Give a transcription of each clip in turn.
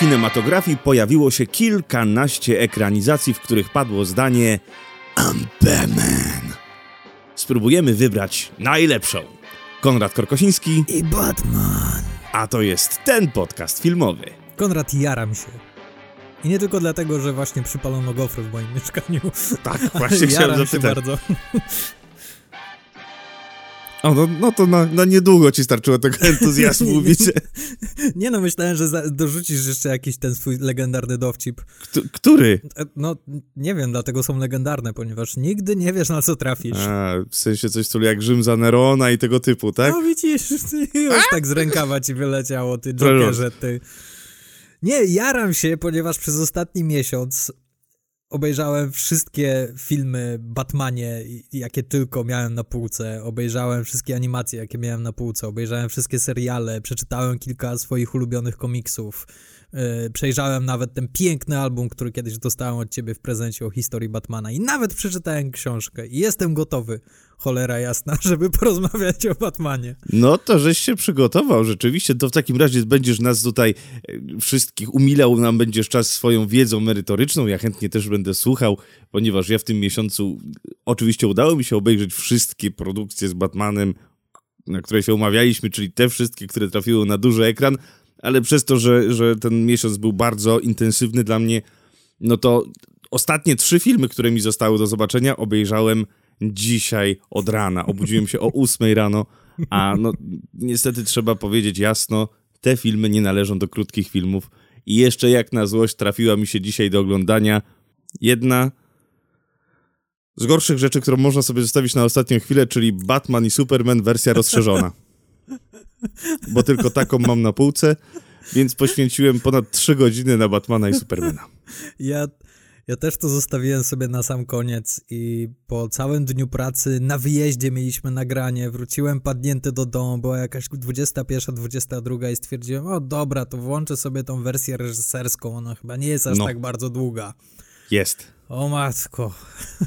kinematografii pojawiło się kilkanaście ekranizacji, w których padło zdanie I'm Batman. Spróbujemy wybrać najlepszą. Konrad Korkosiński i Batman. A to jest ten podcast filmowy. Konrad, jaram się. I nie tylko dlatego, że właśnie przypalono gofry w moim mieszkaniu. Tak, właśnie chciałem zapytać. Się bardzo. O, no, no to na, na, niedługo ci starczyło tego entuzjazmu, wiecie. Nie no, myślałem, że za, dorzucisz jeszcze jakiś ten swój legendarny dowcip. Który? E, no, nie wiem, dlatego są legendarne, ponieważ nigdy nie wiesz, na co trafisz. A, w sensie coś tu jak Rzym za Nerona i tego typu, tak? No widzisz, już tak z rękawa ci wyleciało, ty jokerze, ty. Nie, jaram się, ponieważ przez ostatni miesiąc obejrzałem wszystkie filmy Batmanie, jakie tylko miałem na półce, obejrzałem wszystkie animacje, jakie miałem na półce, obejrzałem wszystkie seriale, przeczytałem kilka swoich ulubionych komiksów, przejrzałem nawet ten piękny album, który kiedyś dostałem od ciebie w prezencie o historii Batmana i nawet przeczytałem książkę i jestem gotowy cholera jasna, żeby porozmawiać o Batmanie. No to żeś się przygotował, rzeczywiście. To w takim razie będziesz nas tutaj e, wszystkich umilał, nam będziesz czas swoją wiedzą merytoryczną. Ja chętnie też będę słuchał, ponieważ ja w tym miesiącu oczywiście udało mi się obejrzeć wszystkie produkcje z Batmanem, na które się umawialiśmy, czyli te wszystkie, które trafiły na duży ekran, ale przez to, że, że ten miesiąc był bardzo intensywny dla mnie, no to ostatnie trzy filmy, które mi zostały do zobaczenia, obejrzałem dzisiaj od rana. Obudziłem się o 8 rano, a no niestety trzeba powiedzieć jasno, te filmy nie należą do krótkich filmów. I jeszcze jak na złość trafiła mi się dzisiaj do oglądania jedna z gorszych rzeczy, którą można sobie zostawić na ostatnią chwilę, czyli Batman i Superman wersja rozszerzona. Bo tylko taką mam na półce, więc poświęciłem ponad 3 godziny na Batmana i Supermana. Ja ja też to zostawiłem sobie na sam koniec i po całym dniu pracy na wyjeździe mieliśmy nagranie, wróciłem padnięty do domu, była jakaś 21, 22 i stwierdziłem, o dobra, to włączę sobie tą wersję reżyserską, ona chyba nie jest aż no. tak bardzo długa. Jest. O matko,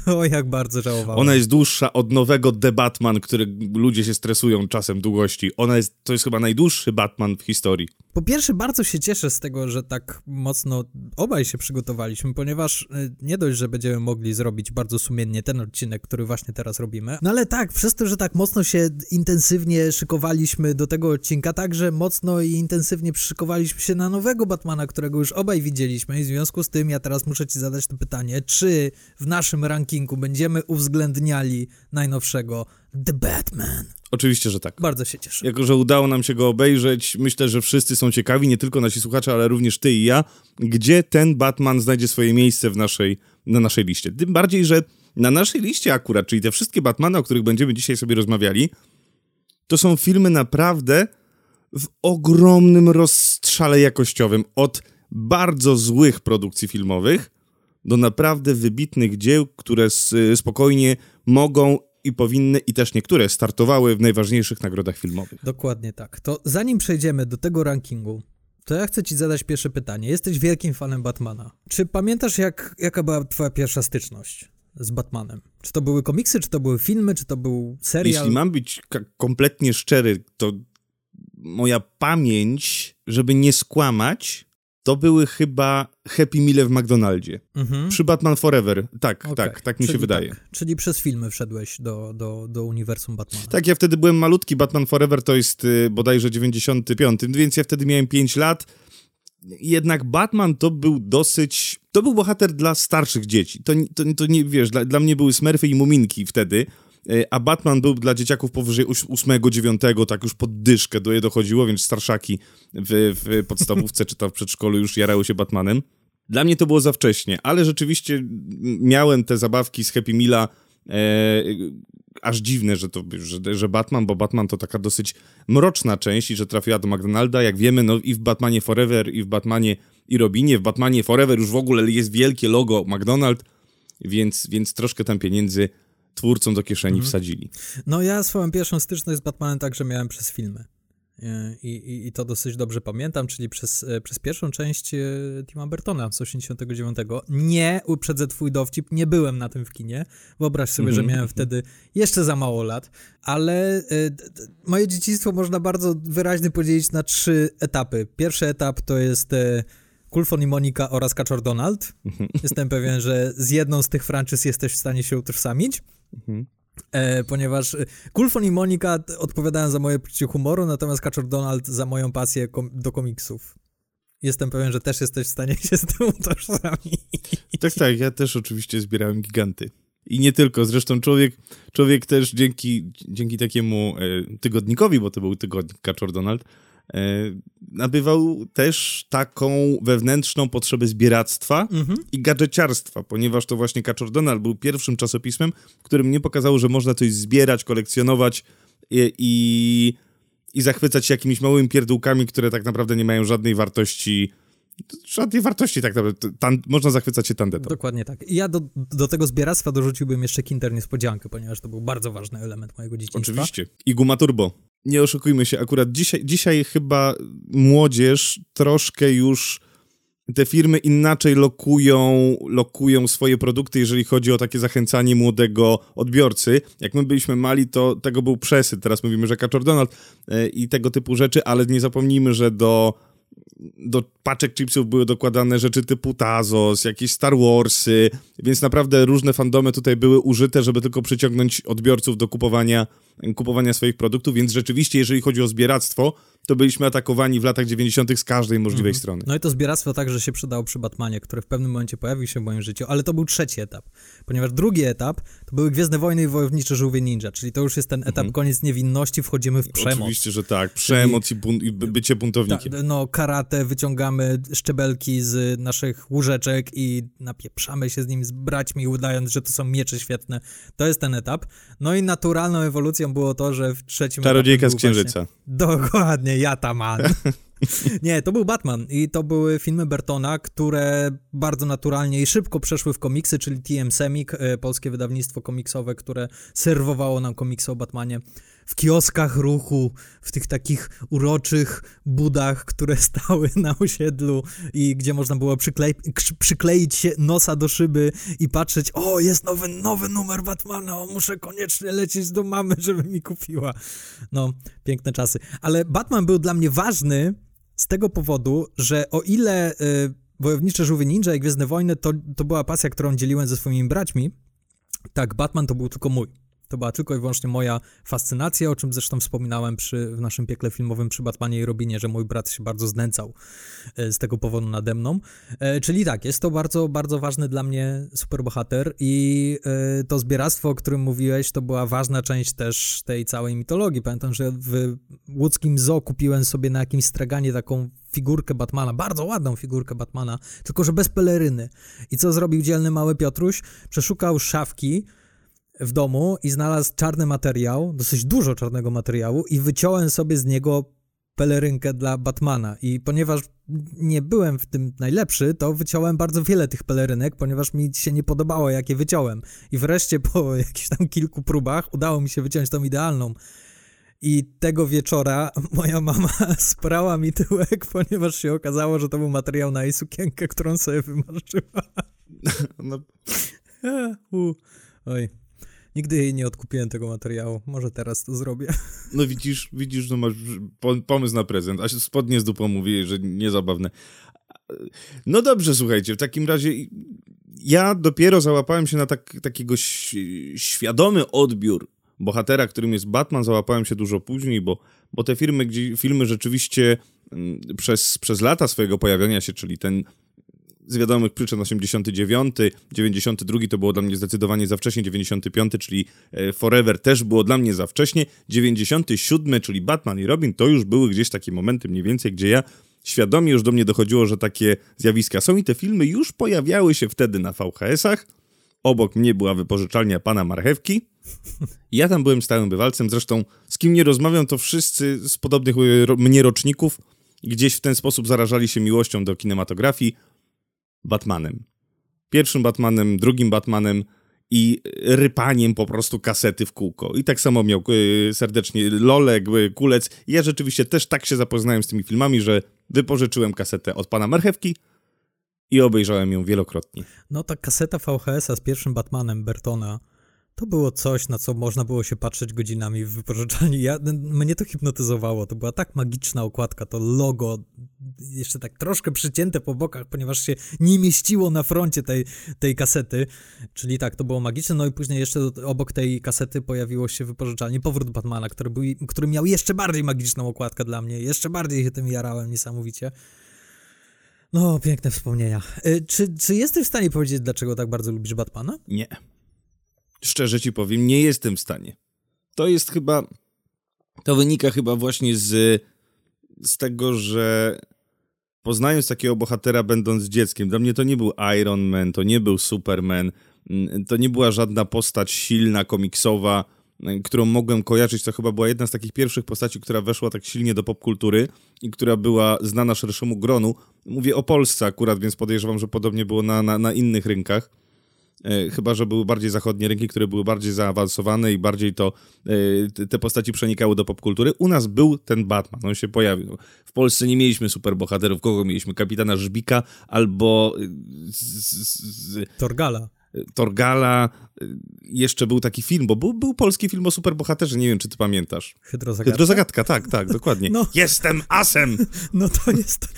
o jak bardzo żałowałem. Ona jest dłuższa od nowego The Batman, który ludzie się stresują czasem długości. Ona jest, to jest chyba najdłuższy Batman w historii. Po pierwsze, bardzo się cieszę z tego, że tak mocno obaj się przygotowaliśmy, ponieważ y, nie dość, że będziemy mogli zrobić bardzo sumiennie ten odcinek, który właśnie teraz robimy, no ale tak, przez to, że tak mocno się intensywnie szykowaliśmy do tego odcinka, także mocno i intensywnie przyszykowaliśmy się na nowego Batmana, którego już obaj widzieliśmy i w związku z tym ja teraz muszę ci zadać to pytanie, czy w naszym rankingu będziemy uwzględniali najnowszego The Batman? Oczywiście, że tak. Bardzo się cieszę. Jako, że udało nam się go obejrzeć, myślę, że wszyscy są ciekawi, nie tylko nasi słuchacze, ale również ty i ja, gdzie ten Batman znajdzie swoje miejsce w naszej, na naszej liście. Tym bardziej, że na naszej liście akurat, czyli te wszystkie Batmany, o których będziemy dzisiaj sobie rozmawiali, to są filmy naprawdę w ogromnym rozstrzale jakościowym. Od bardzo złych produkcji filmowych do naprawdę wybitnych dzieł, które spokojnie mogą i powinny, i też niektóre startowały w najważniejszych nagrodach filmowych. Dokładnie tak. To zanim przejdziemy do tego rankingu, to ja chcę ci zadać pierwsze pytanie. Jesteś wielkim fanem Batmana. Czy pamiętasz, jak, jaka była twoja pierwsza styczność z Batmanem? Czy to były komiksy, czy to były filmy, czy to był serial? Jeśli mam być kompletnie szczery, to moja pamięć, żeby nie skłamać, to były chyba Happy Meal w McDonaldzie. Mhm. Przy Batman Forever. Tak, okay. tak, tak mi Czyli się wydaje. Tak. Czyli przez filmy wszedłeś do, do, do uniwersum Batmana. Tak, ja wtedy byłem malutki. Batman Forever to jest y, bodajże 95, więc ja wtedy miałem 5 lat. Jednak Batman to był dosyć... To był bohater dla starszych dzieci. To, to, to nie, wiesz, dla, dla mnie były Smurfy i Muminki wtedy. E, a Batman był dla dzieciaków powyżej 8-9, tak już pod dyszkę do je dochodziło, więc starszaki w, w podstawówce czy tam w przedszkolu już jarały się Batmanem. Dla mnie to było za wcześnie, ale rzeczywiście miałem te zabawki z Happy Meala e, aż dziwne, że, to, że, że Batman, bo Batman to taka dosyć mroczna część i że trafiła do McDonalda, jak wiemy, no i w Batmanie Forever, i w Batmanie i Robinie, w Batmanie Forever już w ogóle jest wielkie logo McDonald, więc, więc troszkę tam pieniędzy twórcom do kieszeni mhm. wsadzili. No ja swoją pierwszą styczność z Batmanem także miałem przez filmy. E, I, i, I, to dosyć dobrze pamiętam, czyli przez, e, przez pierwszą część e, Tima Burtona z 89. Nie, uprzedzę twój dowcip, nie byłem na tym w kinie. Wyobraź sobie, mm -hmm. że mhm. miałem wtedy jeszcze za mało lat, ale moje dzieciństwo można bardzo wyraźnie podzielić na trzy etapy. Pierwszy etap to jest Kulfon i Monika oraz Kaczor Donald. Mhm. Jestem pewien, że z jedną z tych franczyz jesteś w stanie się utożsamić. Mhm. E, ponieważ Kulfon i Monika odpowiadają za moje poczucie humoru, natomiast Kaczor Donald za moją pasję kom do komiksów. Jestem pewien, że też jesteś w stanie się z tym utożsamić. Tak, tak, ja też oczywiście zbierałem giganty. I nie tylko, zresztą człowiek, człowiek też dzięki, dzięki takiemu e, tygodnikowi, bo to był tygodnik Kaczor Donald, e, nabywał też taką wewnętrzną potrzebę zbieractwa mhm. i gadżeciarstwa, ponieważ to właśnie Kaczor Donald był pierwszym czasopismem, którym mnie pokazało, że można coś zbierać, kolekcjonować i, i, i zachwycać się jakimiś małymi pierdółkami, które tak naprawdę nie mają żadnej wartości żadnej wartości tak naprawdę. Tan można zachwycać się tandetą. Dokładnie tak. I ja do, do tego zbieractwa dorzuciłbym jeszcze Kinder Niespodziankę, ponieważ to był bardzo ważny element mojego dzieciństwa. Oczywiście. I Guma Turbo. Nie oszukujmy się, akurat dzisiaj, dzisiaj chyba młodzież troszkę już te firmy inaczej lokują, lokują swoje produkty, jeżeli chodzi o takie zachęcanie młodego odbiorcy. Jak my byliśmy mali, to tego był przesyt. Teraz mówimy, że Kaczor Donald yy, i tego typu rzeczy, ale nie zapomnijmy, że do do paczek chipsów były dokładane rzeczy typu Tazos, jakieś Star Warsy, więc naprawdę różne fandomy tutaj były użyte, żeby tylko przyciągnąć odbiorców do kupowania, kupowania swoich produktów, więc rzeczywiście, jeżeli chodzi o zbieractwo, to byliśmy atakowani w latach 90. z każdej możliwej mhm. strony. No i to zbieractwo także się przydało przy Batmanie, który w pewnym momencie pojawił się w moim życiu, ale to był trzeci etap, ponieważ drugi etap to były Gwiezdne Wojny i Wojownicze Żółwie Ninja, czyli to już jest ten etap mhm. koniec niewinności, wchodzimy w przemoc. Oczywiście, że tak, przemoc i, bun- i bycie buntownikiem. Ta, no, karate, wyciągamy szczebelki z naszych łóżeczek i napieprzamy się z nim z braćmi, udając, że to są miecze świetne. To jest ten etap. No i naturalną było to, że w trzecim Czarodziejka z Księżyca. Właśnie, dokładnie, Jataman. Nie, to był Batman i to były filmy Bertona, które bardzo naturalnie i szybko przeszły w komiksy, czyli TM Semik, e, polskie wydawnictwo komiksowe, które serwowało nam komiksy o Batmanie w kioskach ruchu, w tych takich uroczych budach, które stały na osiedlu i gdzie można było przyklei przykleić się nosa do szyby i patrzeć, o, jest nowy, nowy numer Batmana, o, muszę koniecznie lecieć do mamy, żeby mi kupiła. No, piękne czasy. Ale Batman był dla mnie ważny z tego powodu, że o ile y, Wojownicze Żółwie Ninja i Gwiezdne Wojny to, to była pasja, którą dzieliłem ze swoimi braćmi, tak, Batman to był tylko mój. To była tylko i wyłącznie moja fascynacja, o czym zresztą wspominałem przy, w naszym piekle filmowym przy Batmanie i Robinie, że mój brat się bardzo znęcał e, z tego powodu nade mną. E, czyli tak, jest to bardzo, bardzo ważny dla mnie superbohater i e, to zbieractwo, o którym mówiłeś, to była ważna część też tej całej mitologii. Pamiętam, że w łódzkim zoo kupiłem sobie na jakimś straganie taką figurkę Batmana, bardzo ładną figurkę Batmana, tylko że bez peleryny. I co zrobił dzielny mały Piotruś? Przeszukał szafki, w domu i znalazł czarny materiał, dosyć dużo czarnego materiału i wyciąłem sobie z niego pelerynkę dla Batmana i ponieważ nie byłem w tym najlepszy, to wyciąłem bardzo wiele tych pelerynek, ponieważ mi się nie podobało, jakie wyciąłem. I wreszcie po jakichś tam kilku próbach udało mi się wyciąć tą idealną. I tego wieczora moja mama sprała mi tyłek, ponieważ się okazało, że to był materiał na jej sukienkę, którą sobie wymarzyła. No. Oj, Nigdy jej nie odkupiłem tego materiału. Może teraz to zrobię. No widzisz, widzisz, że masz pomysł na prezent, a spodnie z dupą mówi, że niezabawne. No dobrze, słuchajcie, w takim razie ja dopiero załapałem się na tak, takiego świadomy odbiór bohatera, którym jest Batman, załapałem się dużo później, bo, bo te filmy, gdzie, filmy rzeczywiście mm, przez, przez lata swojego pojawiania się, czyli ten z wiadomych przyczyn 89, 92 to było dla mnie zdecydowanie za wcześnie, 95, czyli e, Forever też było dla mnie za wcześnie, 97, czyli Batman i Robin, to już były gdzieś takie momenty mniej więcej, gdzie ja świadomie już do mnie dochodziło, że takie zjawiska są i te filmy już pojawiały się wtedy na VHS-ach. Obok mnie była wypożyczalnia pana Marchewki. Ja tam byłem stałym bywalcem, zresztą z kim nie rozmawiam, to wszyscy z podobnych e, mnie roczników gdzieś w ten sposób zarażali się miłością do kinematografii. Batmanem. Pierwszym Batmanem, drugim Batmanem i rypaniem po prostu kasety w kółko. I tak samo miał y, serdecznie Lolek, y, Kulec. Ja rzeczywiście też tak się zapoznałem z tymi filmami, że wypożyczyłem kasetę od pana Marchewki i obejrzałem ją wielokrotnie. No ta kaseta VHS-a z pierwszym Batmanem Bertona To było coś, na co można było się patrzeć godzinami w wypożyczalni. Ja, mnie to hipnotyzowało. To była tak magiczna okładka, to logo, jeszcze tak troszkę przycięte po bokach, ponieważ się nie mieściło na froncie tej, tej kasety. Czyli tak, to było magiczne. No i później jeszcze obok tej kasety pojawiło się wypożyczalnie Powrót Batmana, który, był, który miał jeszcze bardziej magiczną okładkę dla mnie. Jeszcze bardziej się tym jarałem niesamowicie. No, piękne wspomnienia. Y, czy, czy jesteś w stanie powiedzieć, dlaczego tak bardzo lubisz Batmana? Nie. Szczerze ci powiem, nie jestem w stanie. To jest chyba. To wynika chyba właśnie z, z tego, że poznając takiego bohatera, będąc dzieckiem, dla mnie to nie był Iron Man, to nie był Superman, mm, to nie była żadna postać silna, komiksowa, mm, którą mogłem kojarzyć. To chyba była jedna z takich pierwszych postaci, która weszła tak silnie do popkultury i która była znana szerszemu gronu. Mówię o Polsce akurat, więc podejrzewam, że podobnie było na, na, na innych rynkach. E, chyba, że były bardziej zachodnie rynki, które były bardziej zaawansowane i bardziej to e, te postaci przenikały do popkultury. U nas był ten Batman, on się pojawił. W Polsce nie mieliśmy superbohaterów, kogo mieliśmy? Kapitana Żbika albo... E, Torgala. Torgala, jeszcze był taki film, bo był, był polski film o superbohaterze, nie wiem, czy ty pamiętasz. Hydrozagadka? Hydrozagadka, tak, tak, dokładnie. No. Jestem asem! No to jest...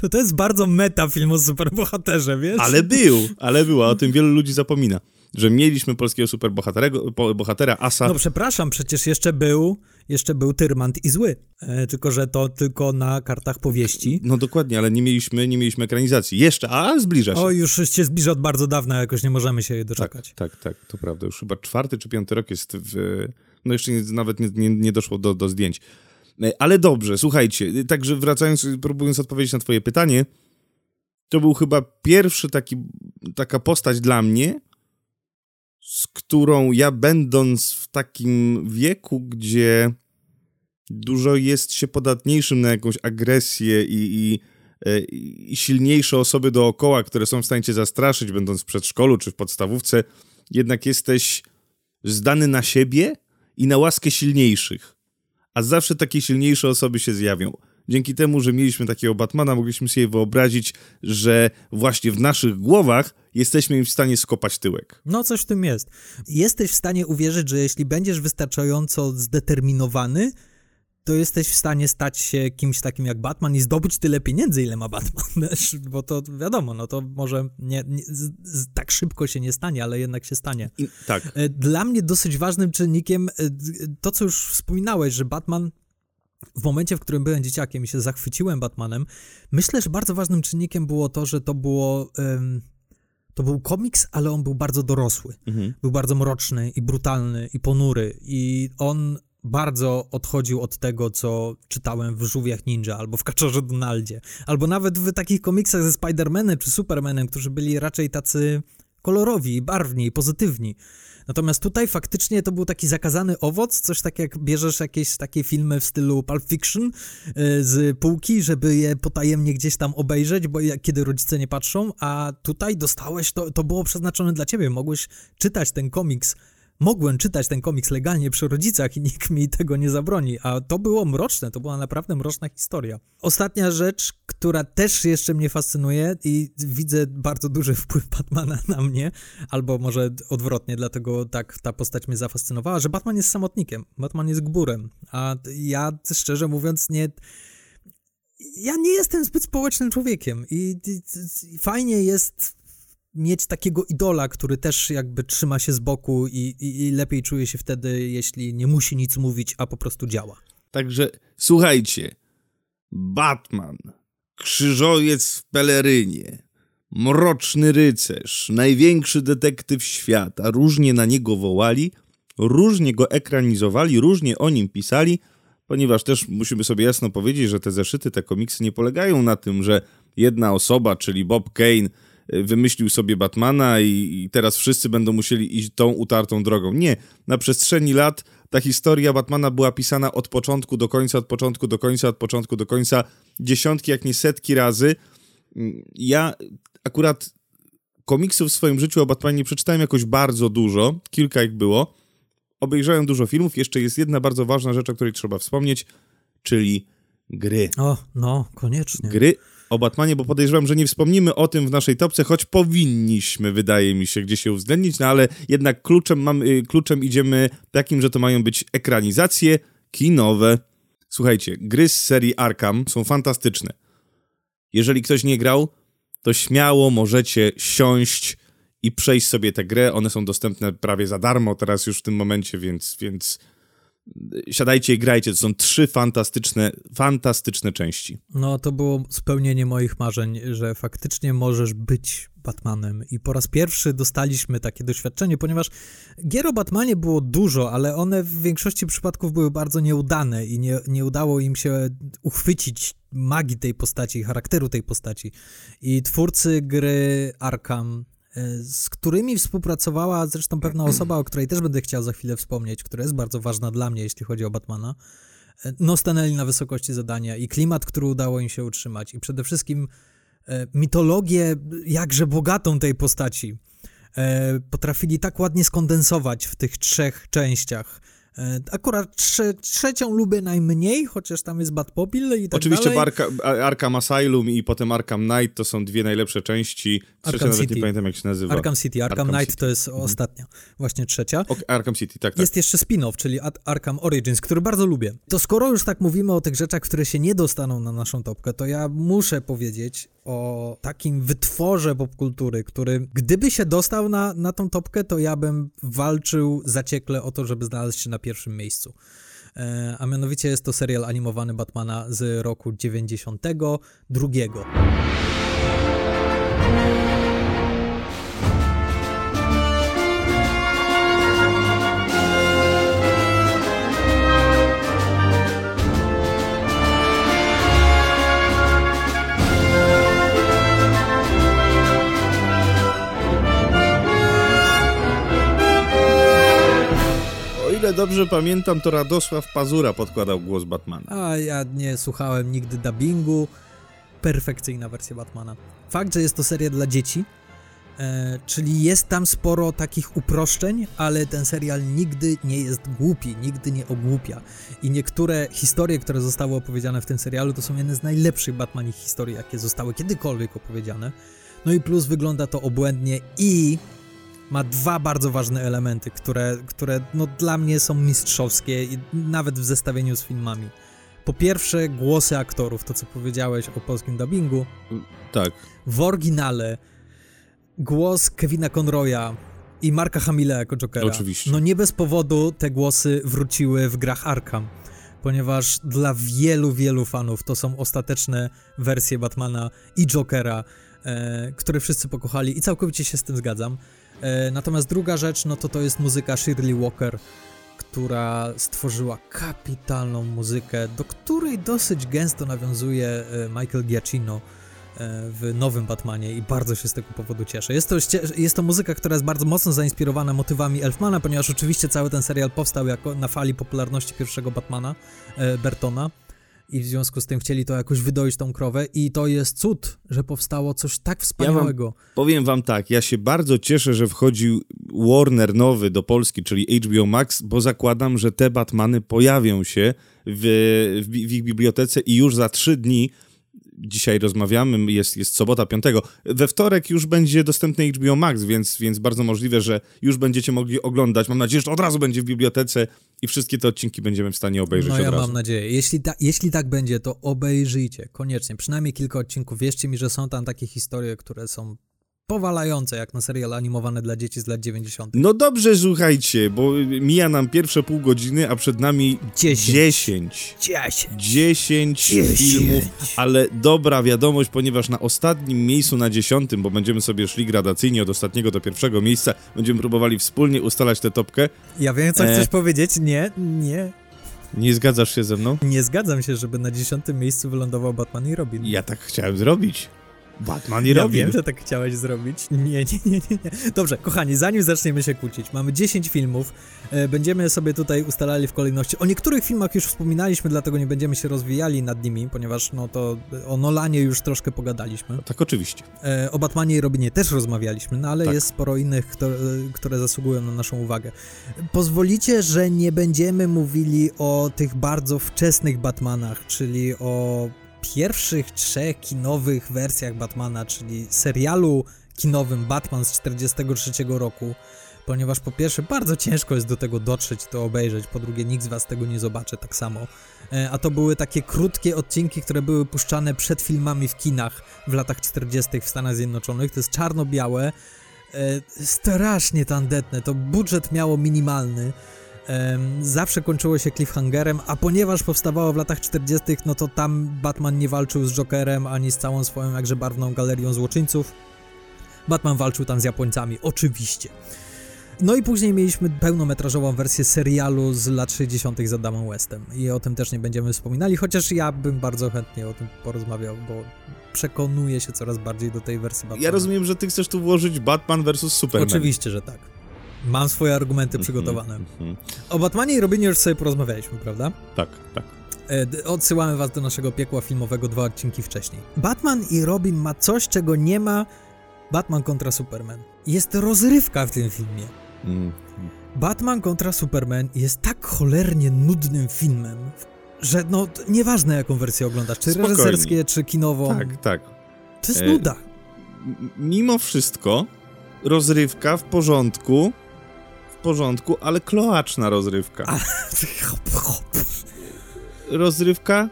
To, to jest bardzo meta film o superbohaterze, wiesz? Ale był, ale była, o tym wielu ludzi zapomina że mieliśmy polskiego superbohatera, Asa. No przepraszam, przecież jeszcze był, jeszcze był Tyrmand i Zły, e, tylko że to tylko na kartach powieści. No dokładnie, ale nie mieliśmy, nie mieliśmy ekranizacji. Jeszcze, a zbliża się. O, już się zbliża od bardzo dawna, jakoś nie możemy się jej doczekać. Tak, tak, tak, to prawda. Już chyba czwarty czy piąty rok jest w... No jeszcze nie, nawet nie, nie, nie doszło do, do zdjęć. E, ale dobrze, słuchajcie, także wracając, próbując odpowiedzieć na twoje pytanie, to był chyba pierwszy taki, taka postać dla mnie, z którą ja będąc w takim wieku, gdzie dużo jest się podatniejszym na jakąś agresję i, i, e, i silniejsze osoby dookoła, które są w stanie cię zastraszyć, będąc w przedszkolu czy w podstawówce, jednak jesteś zdany na siebie i na łaskę silniejszych. A zawsze takie silniejsze osoby się zjawią dzięki temu, że mieliśmy takiego Batmana, mogliśmy sobie wyobrazić, że właśnie w naszych głowach jesteśmy im w stanie skopać tyłek. No, coś w tym jest. Jesteś w stanie uwierzyć, że jeśli będziesz wystarczająco zdeterminowany, to jesteś w stanie stać się kimś takim jak Batman i zdobyć tyle pieniędzy, ile ma Batman, bo to wiadomo, no to może nie, nie z, z, tak szybko się nie stanie, ale jednak się stanie. I, tak. E, dla mnie dosyć ważnym czynnikiem e, to, co już wspominałeś, że Batman w momencie, w którym byłem dzieciakiem i się zachwyciłem Batmanem, myślę, że bardzo ważnym czynnikiem było to, że to było. Um, to był komiks, ale on był bardzo dorosły. Mhm. Był bardzo mroczny i brutalny i ponury. I on bardzo odchodził od tego, co czytałem w Żółwiach Ninja albo w Kaczorze Donaldzie. Albo nawet w takich komiksach ze Spider-Manem czy Supermanem, którzy byli raczej tacy kolorowi, barwni, pozytywni. Natomiast tutaj faktycznie to był taki zakazany owoc, coś tak jak bierzesz jakieś takie filmy w stylu Pulp Fiction y, z półki, żeby je potajemnie gdzieś tam obejrzeć, bo kiedy rodzice nie patrzą, a tutaj dostałeś, to, to było przeznaczone dla ciebie, mogłeś czytać ten komiks mogłem czytać ten komiks legalnie przy rodzicach i nikt mi tego nie zabroni, a to było mroczne, to była naprawdę mroczna historia. Ostatnia rzecz, która też jeszcze mnie fascynuje i widzę bardzo duży wpływ Batmana na mnie, albo może odwrotnie, dlatego tak ta postać mnie zafascynowała, że Batman jest samotnikiem, Batman jest gburem, a ja szczerze mówiąc nie ja nie jestem zbyt społecznym człowiekiem i, i, i, fajnie jest mieć takiego idola, który też jakby trzyma się z boku i, i, i, lepiej czuje się wtedy, jeśli nie musi nic mówić, a po prostu działa. Także słuchajcie, Batman, krzyżowiec w pelerynie, mroczny rycerz, największy detektyw świata, różnie na niego wołali, różnie go ekranizowali, różnie o nim pisali, ponieważ też musimy sobie jasno powiedzieć, że te zeszyty, te komiksy nie polegają na tym, że jedna osoba, czyli Bob Kane, wymyślił sobie Batmana i, i, teraz wszyscy będą musieli iść tą utartą drogą. Nie. Na przestrzeni lat ta historia Batmana była pisana od początku do końca, od początku do końca, od początku do końca, dziesiątki, jak nie setki razy. Ja akurat komiksów w swoim życiu o Batmanie przeczytałem jakoś bardzo dużo, kilka ich było. Obejrzałem dużo filmów. Jeszcze jest jedna bardzo ważna rzecz, o której trzeba wspomnieć, czyli gry. O, no, koniecznie. Gry o Batmanie, bo podejrzewam, że nie wspomnimy o tym w naszej topce, choć powinniśmy, wydaje mi się, gdzieś się uwzględnić, no ale jednak kluczem, mam, y, kluczem idziemy takim, że to mają być ekranizacje kinowe. Słuchajcie, gry z serii Arkham są fantastyczne. Jeżeli ktoś nie grał, to śmiało możecie siąść i przejść sobie tę grę. One są dostępne prawie za darmo teraz już w tym momencie, więc, więc siadajcie i grajcie. To są trzy fantastyczne, fantastyczne części. No, to było spełnienie moich marzeń, że faktycznie możesz być Batmanem. I po raz pierwszy dostaliśmy takie doświadczenie, ponieważ gier o Batmanie było dużo, ale one w większości przypadków były bardzo nieudane i nie, nie udało im się uchwycić magii tej postaci, charakteru tej postaci. I twórcy gry Arkham z którymi współpracowała zresztą pewna osoba, o której też będę chciał za chwilę wspomnieć, która jest bardzo ważna dla mnie, jeśli chodzi o Batmana. E, no, stanęli na wysokości zadania i klimat, który udało im się utrzymać, i przede wszystkim e, mitologię jakże bogatą tej postaci. Potrafili tak ładnie skondensować w tych trzech częściach E, akurat trze trzecią lubię najmniej, chociaż tam jest Bad Popil i tak Oczywiście dalej. Arka Arkham Asylum i potem Arkham Knight to są dwie najlepsze części. Trzecia Arkham nawet City. nie pamiętam jak się nazywa. Arkham City, Arkham, Arkham Knight City. to jest mhm. ostatnia, właśnie trzecia. Okay, Arkham City, tak, tak. Jest jeszcze spin-off, czyli Arkham Origins, który bardzo lubię. To skoro już tak mówimy o tych rzeczach, które się nie dostaną na naszą topkę, to ja muszę powiedzieć o takim wytworze popkultury, który gdyby się dostał na, na tą topkę, to ja bym walczył zaciekle o to, żeby znaleźć się na pierwszym miejscu. E, a mianowicie jest to serial animowany Batmana z roku 92. ile dobrze pamiętam, to Radosław Pazura podkładał głos Batmana. A ja nie słuchałem nigdy dubbingu. Perfekcyjna wersja Batmana. Fakt, że jest to seria dla dzieci, e, czyli jest tam sporo takich uproszczeń, ale ten serial nigdy nie jest głupi, nigdy nie ogłupia. I niektóre historie, które zostały opowiedziane w tym serialu, to są jedne z najlepszych Batmanich historii, jakie zostały kiedykolwiek opowiedziane. No i plus wygląda to obłędnie i ma dwa bardzo ważne elementy, które, które no, dla mnie są mistrzowskie, nawet w zestawieniu z filmami. Po pierwsze, głosy aktorów, to co powiedziałeś o polskim dubbingu. Tak. W oryginale głos Kevina Conroya i Marka Hamila jako Jokera. Oczywiście. No nie bez powodu te głosy wróciły w grach Arkham, ponieważ dla wielu, wielu fanów to są ostateczne wersje Batmana i Jokera, e, które wszyscy pokochali i całkowicie się z tym zgadzam. E, natomiast druga rzecz, no to to jest muzyka Shirley Walker, która stworzyła kapitalną muzykę, do której dosyć gęsto nawiązuje e, Michael Giacchino e, w nowym Batmanie i bardzo się z tego powodu cieszę. Jest to, jest to muzyka, która jest bardzo mocno zainspirowana motywami Elfmana, ponieważ oczywiście cały ten serial powstał jako na fali popularności pierwszego Batmana, Bertona i w związku z tym chcieli to jakoś wydoić tą krowę i to jest cud, że powstało coś tak wspaniałego. Ja wam, powiem wam tak, ja się bardzo cieszę, że wchodził Warner nowy do Polski, czyli HBO Max, bo zakładam, że te Batmany pojawią się w, w, w ich bibliotece i już za trzy dni dzisiaj rozmawiamy, jest, jest sobota 5. We wtorek już będzie dostępny HBO Max, więc, więc bardzo możliwe, że już będziecie mogli oglądać. Mam nadzieję, że od razu będzie w bibliotece i wszystkie te odcinki będziemy w stanie obejrzeć no, ja od razu. mam nadzieję. Jeśli, ta, jeśli tak będzie, to obejrzyjcie koniecznie. Przynajmniej kilka odcinków. Wierzcie mi, że są tam takie historie, które są powalające, jak na serial animowany dla dzieci z lat 90. No dobrze, słuchajcie, bo mija nam pierwsze pół godziny, a przed nami 10. 10. 10. 10 filmów, ale dobra wiadomość, ponieważ na ostatnim miejscu, na dziesiątym, bo będziemy sobie szli gradacyjnie od ostatniego do pierwszego miejsca, będziemy próbowali wspólnie ustalać tę topkę. Ja wiem, co e... chcesz powiedzieć. Nie, nie. Nie zgadzasz się ze mną? Nie zgadzam się, żeby na dziesiątym miejscu wylądował Batman i Robin. Ja tak chciałem zrobić. Batman i ja Robin. wiem, że tak chciałeś zrobić. Nie, nie, nie, nie, nie. Dobrze, kochani, zanim zaczniemy się kłócić, mamy 10 filmów, e, będziemy sobie tutaj ustalali w kolejności. O niektórych filmach już wspominaliśmy, dlatego nie będziemy się rozwijali nad nimi, ponieważ no to o Nolanie już troszkę pogadaliśmy. No, tak, oczywiście. E, o Batmanie i Robinie też rozmawialiśmy, no ale tak. jest sporo innych, które, które zasługują na naszą uwagę. Pozwolicie, że nie będziemy mówili o tych bardzo wczesnych Batmanach, czyli o pierwszych trzech kinowych wersjach Batmana, czyli serialu kinowym Batman z 1943 roku, ponieważ po pierwsze bardzo ciężko jest do tego dotrzeć, to obejrzeć, po drugie nikt z was tego nie zobaczy tak samo. E, a to były takie krótkie odcinki, które były puszczane przed filmami w kinach w latach 40. w Stanach Zjednoczonych. To jest czarno-białe, e, strasznie tandetne, to budżet miało minimalny. Zawsze kończyło się cliffhangerem, a ponieważ powstawało w latach 40., no to tam Batman nie walczył z Jokerem ani z całą swoją jakże barwną galerią złoczyńców. Batman walczył tam z Japońcami, oczywiście. No i później mieliśmy pełnometrażową wersję serialu z lat 60. z Adamem Westem i o tym też nie będziemy wspominali, chociaż ja bym bardzo chętnie o tym porozmawiał, bo przekonuję się coraz bardziej do tej wersji Batmana. Ja rozumiem, że ty chcesz tu włożyć Batman versus Superman. Oczywiście, że tak. Mam swoje argumenty mm -hmm, przygotowane. Mm -hmm. O Batmanie i Robinie już sobie porozmawialiśmy, prawda? Tak, tak. E, odsyłamy was do naszego piekła filmowego dwa odcinki wcześniej. Batman i Robin ma coś, czego nie ma Batman kontra Superman. Jest rozrywka w tym filmie. Mm. Batman kontra Superman jest tak cholernie nudnym filmem, że no, nieważne jaką wersję oglądasz, czy Spokojnie. reżyserskie, czy kinową. Tak, tak. To jest e, nuda. Mimo wszystko, rozrywka w porządku, porządku, ale kloaczna rozrywka. A, rozrywka,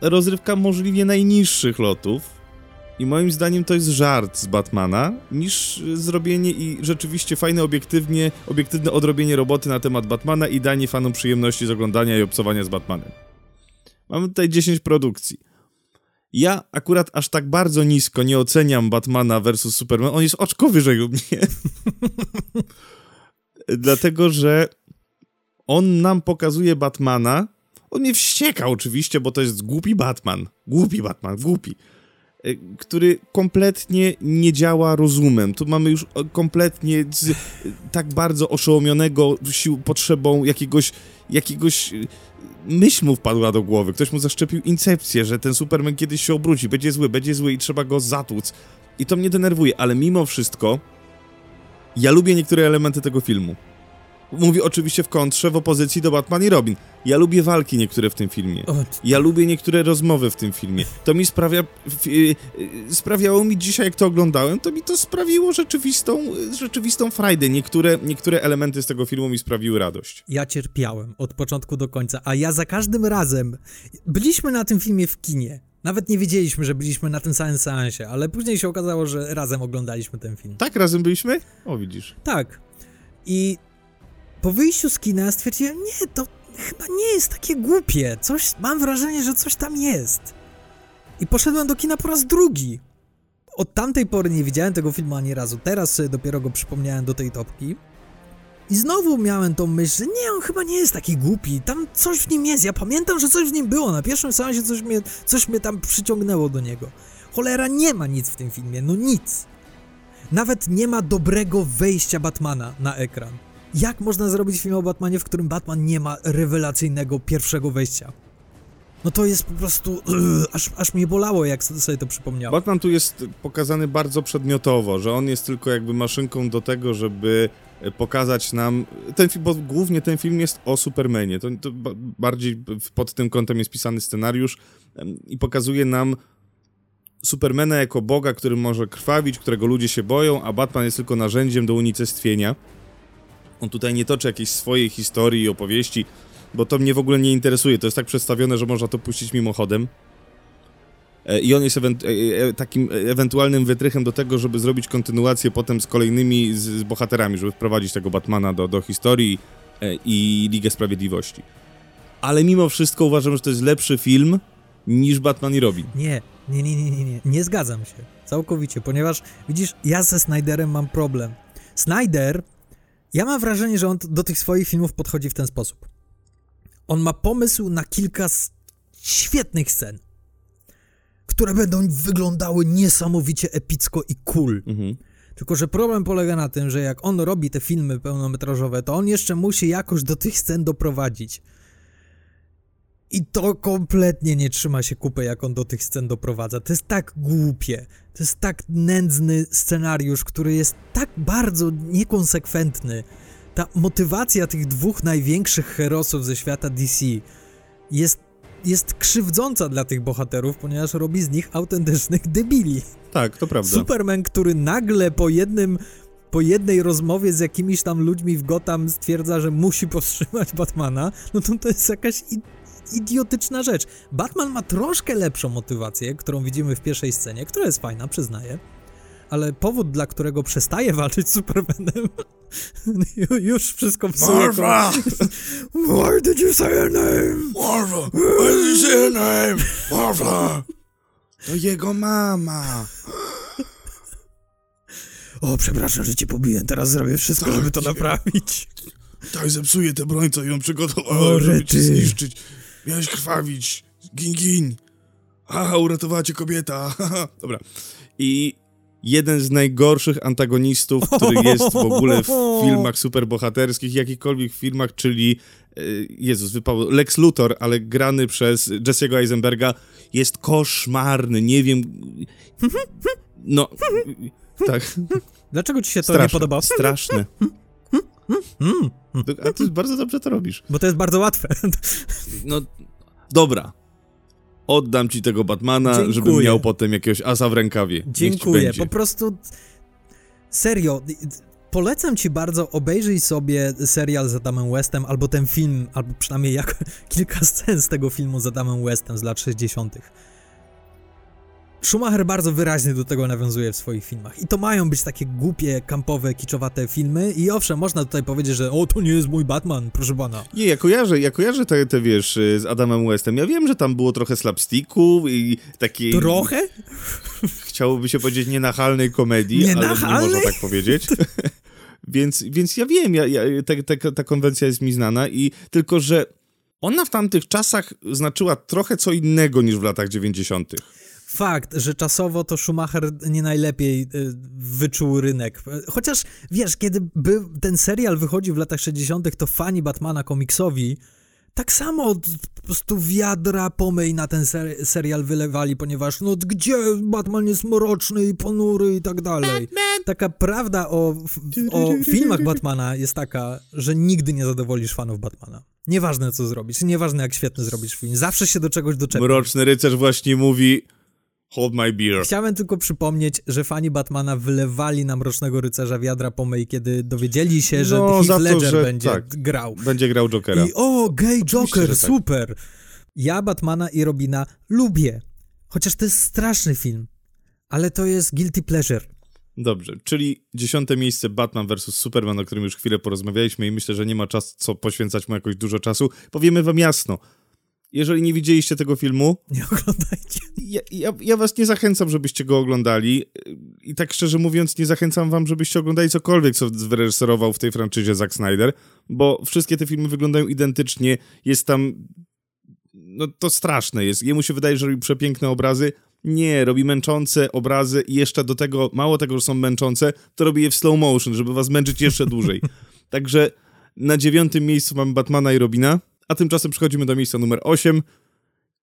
rozrywka możliwie najniższych lotów, i moim zdaniem to jest żart z Batmana, niż zrobienie i rzeczywiście fajne, obiektywnie, obiektywne odrobienie roboty na temat Batmana i danie fanom przyjemności z oglądania i obcowania z Batmanem. Mamy tutaj 10 produkcji. Ja akurat aż tak bardzo nisko nie oceniam Batmana versus Superman. On jest oczko wyżej od mnie. Dlatego, że on nam pokazuje Batmana. On mnie wścieka oczywiście, bo to jest głupi Batman. Głupi Batman, głupi Y, który kompletnie nie działa rozumem. Tu mamy już kompletnie z, tak bardzo oszołomionego sił, potrzebą jakiegoś, jakiegoś myśl mu wpadła do głowy. Ktoś mu zaszczepił incepcję, że ten Superman kiedyś się obróci, będzie zły, będzie zły i trzeba go zatłuc. I to mnie denerwuje, ale mimo wszystko ja lubię niektóre elementy tego filmu. Mówi oczywiście w kontrze, w opozycji do Batman i Robin. Ja lubię walki niektóre w tym filmie. Ja lubię niektóre rozmowy w tym filmie. To mi sprawia... Y, sprawiało mi dzisiaj, jak to oglądałem, to mi to sprawiło rzeczywistą, rzeczywistą frajdę. Niektóre, niektóre elementy z tego filmu mi sprawiły radość. Ja cierpiałem od początku do końca, a ja za każdym razem... Byliśmy na tym filmie w kinie. Nawet nie wiedzieliśmy, że byliśmy na tym samym seansie, ale później się okazało, że razem oglądaliśmy ten film. Tak, razem byliśmy? O, widzisz. Tak. I po wyjściu z kina stwierdziłem, nie, to chyba nie jest takie głupie. Coś, mam wrażenie, że coś tam jest. I poszedłem do kina po raz drugi. Od tamtej pory nie widziałem tego filmu ani razu. Teraz dopiero go przypomniałem do tej topki. I znowu miałem tą myśl, że nie, on chyba nie jest taki głupi. Tam coś w nim jest. Ja pamiętam, że coś w nim było. Na pierwszym seansie coś mnie, coś mnie tam przyciągnęło do niego. Cholera, nie ma nic w tym filmie. No nic. Nawet nie ma dobrego wejścia Batmana na ekran. Jak można zrobić film o Batmanie, w którym Batman nie ma rewelacyjnego pierwszego wejścia? No to jest po prostu. Yy, aż, aż mnie bolało, jak sobie to przypomniałem. Batman tu jest pokazany bardzo przedmiotowo, że on jest tylko jakby maszynką do tego, żeby pokazać nam. Ten film, bo głównie ten film jest o Supermanie. To, to bardziej pod tym kątem jest pisany scenariusz i pokazuje nam Supermana jako Boga, który może krwawić, którego ludzie się boją, a Batman jest tylko narzędziem do unicestwienia. On tutaj nie toczy jakiejś swojej historii i opowieści, bo to mnie w ogóle nie interesuje. To jest tak przedstawione, że można to puścić mimochodem. E, I on jest e, e, takim ewentualnym wytrychem do tego, żeby zrobić kontynuację potem z kolejnymi z, z bohaterami, żeby wprowadzić tego Batmana do, do historii i Ligę Sprawiedliwości. Ale mimo wszystko uważam, że to jest lepszy film niż Batman i Robin. Nie, nie, nie, nie, nie, nie, nie zgadzam się. Całkowicie, ponieważ widzisz, ja ze Snyderem mam problem. Snyder ja mam wrażenie, że on do tych swoich filmów podchodzi w ten sposób. On ma pomysł na kilka świetnych scen, które będą wyglądały niesamowicie epicko i cool. Mhm. Tylko, że problem polega na tym, że jak on robi te filmy pełnometrażowe, to on jeszcze musi jakoś do tych scen doprowadzić. I to kompletnie nie trzyma się kupy, jak on do tych scen doprowadza. To jest tak głupie. To jest tak nędzny scenariusz, który jest tak bardzo niekonsekwentny. Ta motywacja tych dwóch największych herosów ze świata DC jest jest krzywdząca dla tych bohaterów, ponieważ robi z nich autentycznych debili. Tak, to prawda. Superman, który nagle po jednym po jednej rozmowie z jakimiś tam ludźmi w Gotham stwierdza, że musi powstrzymać Batmana, no to to jest jakaś idiotyczna rzecz. Batman ma troszkę lepszą motywację, którą widzimy w pierwszej scenie, która jest fajna, przyznaję, ale powód, dla którego przestaje walczyć z Supermanem, już wszystko psuje. Martha! Why did you say her name? Martha! Why did you say her name? Martha! To jego mama. O, przepraszam, że cię pobiję. Teraz zrobię wszystko, żeby to naprawić. Tak, zepsuję tę broń, co ją przygotowałem, żeby cię zniszczyć. Miałeś krwawić. Gin, gin. Haha, uratowała cię kobieta. Haha. Dobra. I jeden z najgorszych antagonistów, który jest w ogóle w filmach superbohaterskich, jakichkolwiek filmach, czyli e, Jezus, wypał Lex Luthor, ale grany przez Jesse'ego Eisenberga, jest koszmarny. Nie wiem... No... Tak. Dlaczego ci się to Straszne. nie podoba? Straszne. Mm, A ty bardzo dobrze to robisz. bo to jest bardzo łatwe. No, dobra. Oddam ci tego Batmana, Dziękuję. żebym miał potem jakiegoś asa w rękawie. Dziękuję. Po prostu serio. Polecam ci bardzo, obejrzyj sobie serial z Adamem Westem, albo ten film, albo przynajmniej jak, kilka scen z tego filmu z Adamem Westem z lat 60. Schumacher bardzo wyraźnie do tego nawiązuje w swoich filmach. I to mają być takie głupie, kampowe, kiczowate filmy. I owszem, można tutaj powiedzieć, że o, to nie jest mój Batman, proszę pana. Nie, ja kojarzę, ja kojarzę te, te, wiesz, y, z Adamem Westem. Ja wiem, że tam było trochę slapsticku i takiej... Trochę? Chciałoby się powiedzieć nienachalnej komedii, ale nie Nienachalnej? można tak powiedzieć. więc, więc ja wiem, ja, ja, ta, ta, ta konwencja jest mi znana i tylko, że ona w tamtych czasach znaczyła trochę co innego niż w latach 90. Fakt, że czasowo to Schumacher nie najlepiej y, wyczuł rynek. Chociaż wiesz, kiedy był, ten serial wychodził w latach 60., to fani Batmana komiksowi tak samo po prostu wiadra pomyj na ten ser serial wylewali, ponieważ no gdzie Batman jest mroczny i ponury i tak dalej. Taka prawda o, o filmach Batmana jest taka, że nigdy nie zadowolisz fanów Batmana. Nieważne co zrobisz, nieważne jak świetny zrobisz film, zawsze się do czegoś doczepisz. Mroczny rycerz właśnie mówi hold my beer. Chciałem tylko przypomnieć, że fani Batmana wylewali na Mrocznego Rycerza wiadra pomyj, kiedy dowiedzieli się, że No, Heath za to, Ledger że będzie tak. grał. Będzie grał Jokera. I o, gay Joker, tak. super! Ja Batmana i Robina lubię, chociaż to jest straszny film, ale to jest guilty pleasure. Dobrze, czyli dziesiąte miejsce Batman vs. Superman, o którym już chwilę porozmawialiśmy i myślę, że nie ma czas co poświęcać mu jakoś dużo czasu. Powiemy wam jasno. Jeżeli nie widzieliście tego filmu, Nie oglądajcie. ja, ja, ja was nie zachęcam, żebyście go oglądali. I tak szczerze mówiąc, nie zachęcam wam, żebyście oglądali cokolwiek, co wyreżyserował w tej franczyzie Zack Snyder, bo wszystkie te filmy wyglądają identycznie. Jest tam... No to straszne jest. Jemu się wydaje, że robi przepiękne obrazy. Nie, robi męczące obrazy i jeszcze do tego, mało tego, że są męczące, to robi je w slow motion, żeby was męczyć jeszcze dłużej. Także na dziewiątym miejscu mamy Batmana i Robina, a tymczasem przechodzimy do miejsca numer 8.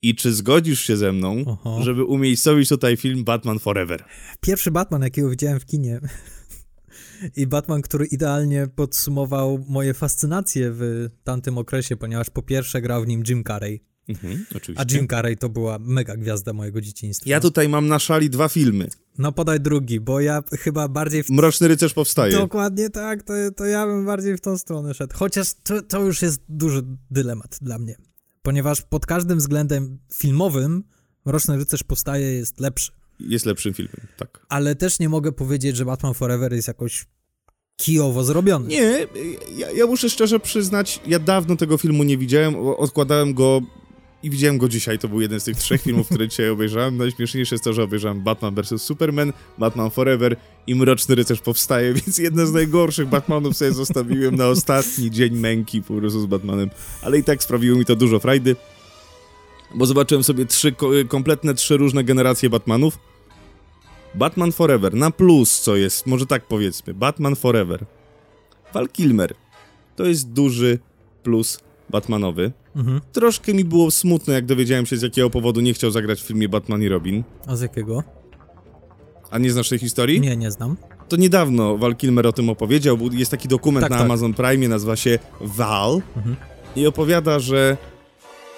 I czy zgodzisz się ze mną, żeby umiejscowić tutaj film Batman Forever? Pierwszy Batman, jakiego widziałem w kinie. I Batman, który idealnie podsumował moje fascynacje w tamtym okresie, ponieważ po pierwsze grał w nim Jim Carrey, Mhm, a. Jim Carrey to była mega gwiazda mojego dzieciństwa. Ja tutaj mam na szali dwa filmy. No podaj drugi, bo ja chyba bardziej w... Mroczny Rycerz powstaje. Dokładnie tak, to, to ja bym bardziej w tą stronę szedł. Chociaż to, to już jest duży dylemat dla mnie, ponieważ pod każdym względem filmowym Mroczny Rycerz powstaje jest lepszy. Jest lepszym filmem, tak. Ale też nie mogę powiedzieć, że Batman Forever jest jakoś kijowo zrobiony. Nie, ja, ja muszę szczerze przyznać, ja dawno tego filmu nie widziałem, odkładałem go i widziałem go dzisiaj. To był jeden z tych trzech filmów, które dzisiaj obejrzałem. Najśmieszniejsze jest to, że obejrzałem Batman vs. Superman, Batman Forever i Mroczny Rycerz powstaje, więc jeden z najgorszych Batmanów sobie zostawiłem na ostatni dzień męki po prostu z Batmanem. Ale i tak sprawiło mi to dużo frajdy, bo zobaczyłem sobie trzy, ko- kompletne trzy różne generacje Batmanów. Batman Forever, na plus, co jest, może tak powiedzmy, Batman Forever. Val Kilmer, to jest duży plus Batmanowy. Mhm. Troszkę mi było smutno, jak dowiedziałem się, z jakiego powodu nie chciał zagrać w filmie Batman i Robin. A z jakiego? A nie znasz tej historii? Nie, nie znam. To niedawno Val Kilmer o tym opowiedział, bo jest taki dokument Tak, na tak. Amazon Prime, nazywa się Val Mhm. i opowiada, że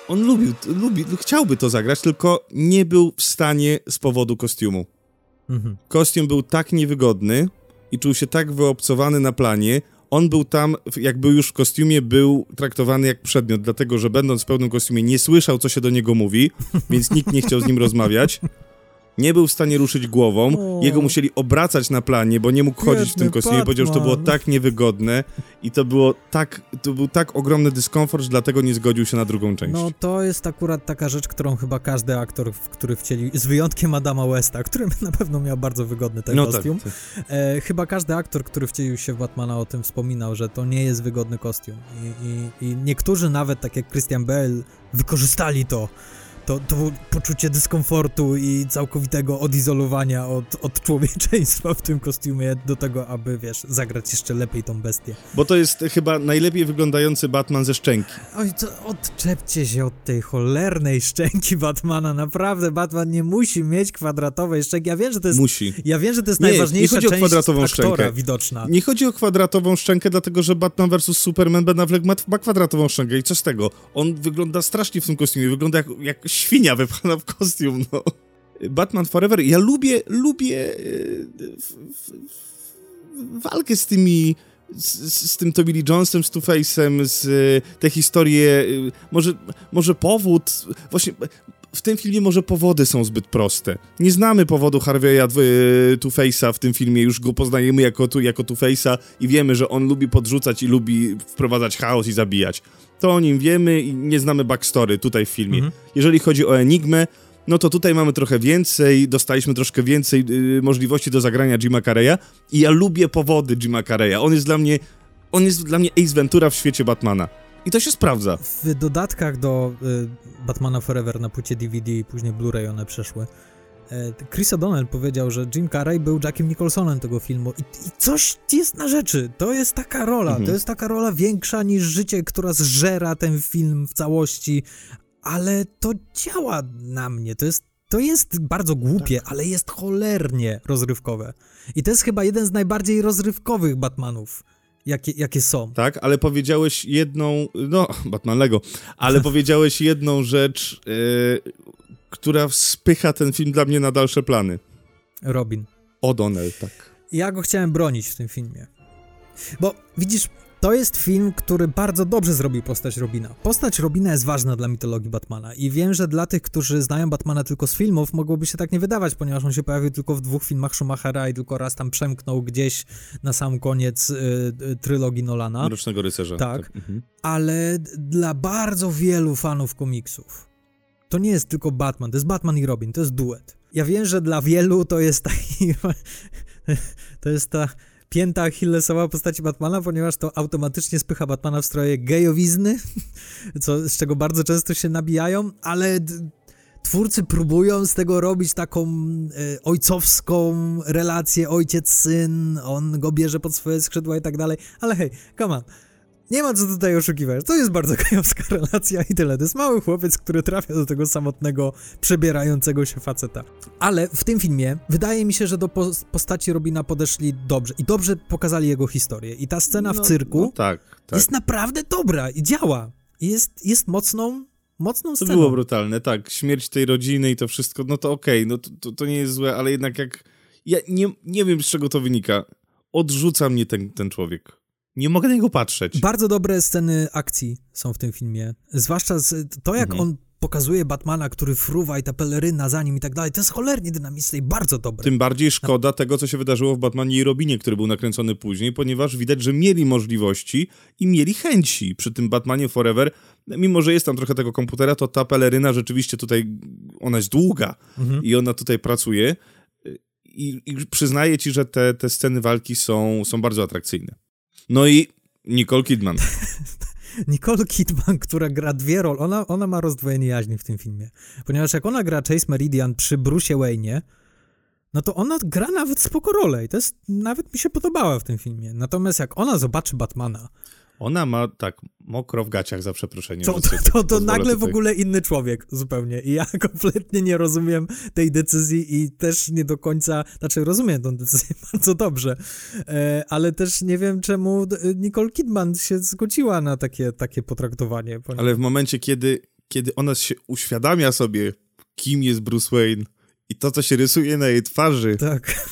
on lubił, lubi, chciałby to zagrać, tylko nie był w stanie z powodu kostiumu. Mhm. Kostium był tak niewygodny i czuł się tak wyobcowany na planie. On był tam, jakby już w kostiumie był traktowany jak przedmiot, dlatego że będąc w pełnym kostiumie nie słyszał, co się do niego mówi, więc nikt nie chciał z nim rozmawiać nie był w stanie ruszyć głową, o. jego musieli obracać na planie, bo nie mógł Biedny chodzić w tym kostiumie, Batman. powiedział, że to było tak niewygodne i to było tak, to był tak ogromny dyskomfort, że dlatego nie zgodził się na drugą część. No to jest akurat taka rzecz, którą chyba każdy aktor, który wcielił, z wyjątkiem Adama Westa, który na pewno miał bardzo wygodny ten no tak, kostium, tak, tak. E, chyba każdy aktor, który wcielił się w Batmana o tym wspominał, że to nie jest wygodny kostium i, i, i niektórzy nawet, tak jak Christian Bale, wykorzystali to to, to poczucie dyskomfortu i całkowitego odizolowania od, od człowieczeństwa w tym kostiumie do tego, aby, wiesz, zagrać jeszcze lepiej tą bestię. Bo to jest chyba najlepiej wyglądający Batman ze szczęki. Oj, to odczepcie się od tej cholernej szczęki Batmana, naprawdę, Batman nie musi mieć kwadratowej szczęki. Ja wiem, że to jest... Musi. Ja wiem, że to jest nie, najważniejsza nie chodzi o kwadratową aktora szczękę. widoczna. Nie chodzi o kwadratową szczękę, dlatego, że Batman vs. Superman Ben Affleck ma, ma kwadratową szczękę i co z tego? On wygląda strasznie w tym kostiumie, wygląda jak, jak świnia wypchana w kostium, no. Batman Forever, ja lubię, lubię e, walkę z tymi z, z, tym Toby Lee Jonesem, z Two-Face'em, z te historie, e, może, może powód, właśnie w tym filmie może powody są zbyt proste. Nie znamy powodu Harvey'a e, Two-Face'a w tym filmie, już go poznajemy jako, tu, jako Two-Face'a i wiemy, że on lubi podrzucać i lubi wprowadzać chaos i zabijać to o nim wiemy i nie znamy backstory tutaj w filmie. Mhm. Jeżeli chodzi o Enigmę, no to tutaj mamy trochę więcej, dostaliśmy troszkę więcej yy, możliwości do zagrania Jima Carreya i ja lubię powody Jima Carreya. On jest dla mnie, on jest dla mnie Ace Ventura w świecie Batmana. I to się sprawdza. W dodatkach do y, Batmana Forever na płycie DVD i później Blu-ray one przeszły. E, Chris O'Donnell powiedział, że Jim Carrey był Jackiem Nicholsonem tego filmu I, i coś jest na rzeczy. To jest taka rola, mhm. to jest taka rola większa niż życie, która zżera ten film w całości, ale to działa na mnie. To jest, to jest bardzo głupie, tak. ale jest cholernie rozrywkowe. I to jest chyba jeden z najbardziej rozrywkowych Batmanów. Jakie, jakie są. Tak, ale powiedziałeś jedną, no, Batman Lego, ale powiedziałeś jedną rzecz, yy, która spycha ten film dla mnie na dalsze plany. Robin. O'Donnell, tak. Ja go chciałem bronić w tym filmie. Bo widzisz, to jest film, który bardzo dobrze zrobił postać Robina. Postać Robina jest ważna dla mitologii Batmana i wiem, że dla tych, którzy znają Batmana tylko z filmów, mogłoby się tak nie wydawać, ponieważ on się pojawił tylko w dwóch filmach Schumachera i tylko raz tam przemknął gdzieś na sam koniec y, y, trylogii Nolana. Mrocznego Rycerza. Tak, tak. Mhm. ale dla bardzo wielu fanów komiksów to nie jest tylko Batman, to jest Batman i Robin, to jest duet. Ja wiem, że dla wielu to jest taki, to jest ta pięta Achillesowa postaci Batmana, ponieważ to automatycznie spycha Batmana w stroje gejowizny, co, z czego bardzo często się nabijają, ale twórcy próbują z tego robić taką e, ojcowską relację ojciec-syn, on go bierze pod swoje skrzydła i tak dalej, ale hej, come on, nie ma co tutaj oszukiwać. To jest bardzo gejowska relacja i tyle. To jest mały chłopiec, który trafia do tego samotnego, przebierającego się faceta. Ale w tym filmie wydaje mi się, że do postaci Robina podeszli dobrze i dobrze pokazali jego historię. I ta scena w no, cyrku no, tak, tak. jest naprawdę dobra i działa. Jest, jest mocną, mocną sceną. To było brutalne, tak. Śmierć tej rodziny i to wszystko, no to okej, okay, no to, to, to nie jest złe, ale jednak jak... Ja nie, nie wiem, z czego to wynika. Odrzuca mnie ten, ten człowiek. Nie mogę na niego patrzeć. Bardzo dobre sceny akcji są w tym filmie. Zwłaszcza z, to, jak mhm. on pokazuje Batmana, który fruwa i ta peleryna za nim i tak dalej. To jest cholernie dynamiczne i bardzo dobre. Tym bardziej szkoda tego, co się wydarzyło w Batmanie i Robinie, który był nakręcony później, ponieważ widać, że mieli możliwości i mieli chęci przy tym Batmanie Forever. Mimo, że jest tam trochę tego komputera, to ta peleryna rzeczywiście tutaj, ona jest długa mhm. i ona tutaj pracuje. I, i przyznaję ci, że te, te sceny walki są, są bardzo atrakcyjne. No i Nicole Kidman. Nicole Kidman, która gra dwie role, ona, ona ma rozdwojenie jaźni w tym filmie. Ponieważ jak ona gra Chase Meridian przy Bruce Wayne'ie, no to ona gra nawet spoko rolę i to jest, nawet mi się podobała w tym filmie. Natomiast jak ona zobaczy Batmana, ona ma tak mokro w gaciach za przeproszeniem. To, to, to, to nagle tutaj. w ogóle inny człowiek zupełnie. I ja kompletnie nie rozumiem tej decyzji i też nie do końca, znaczy rozumiem tę decyzję bardzo dobrze, e, ale też nie wiem czemu Nicole Kidman się zgodziła na takie, takie potraktowanie. Ale w momencie, kiedy kiedy ona się uświadamia sobie, kim jest Bruce Wayne i to, co się rysuje na jej twarzy. Tak.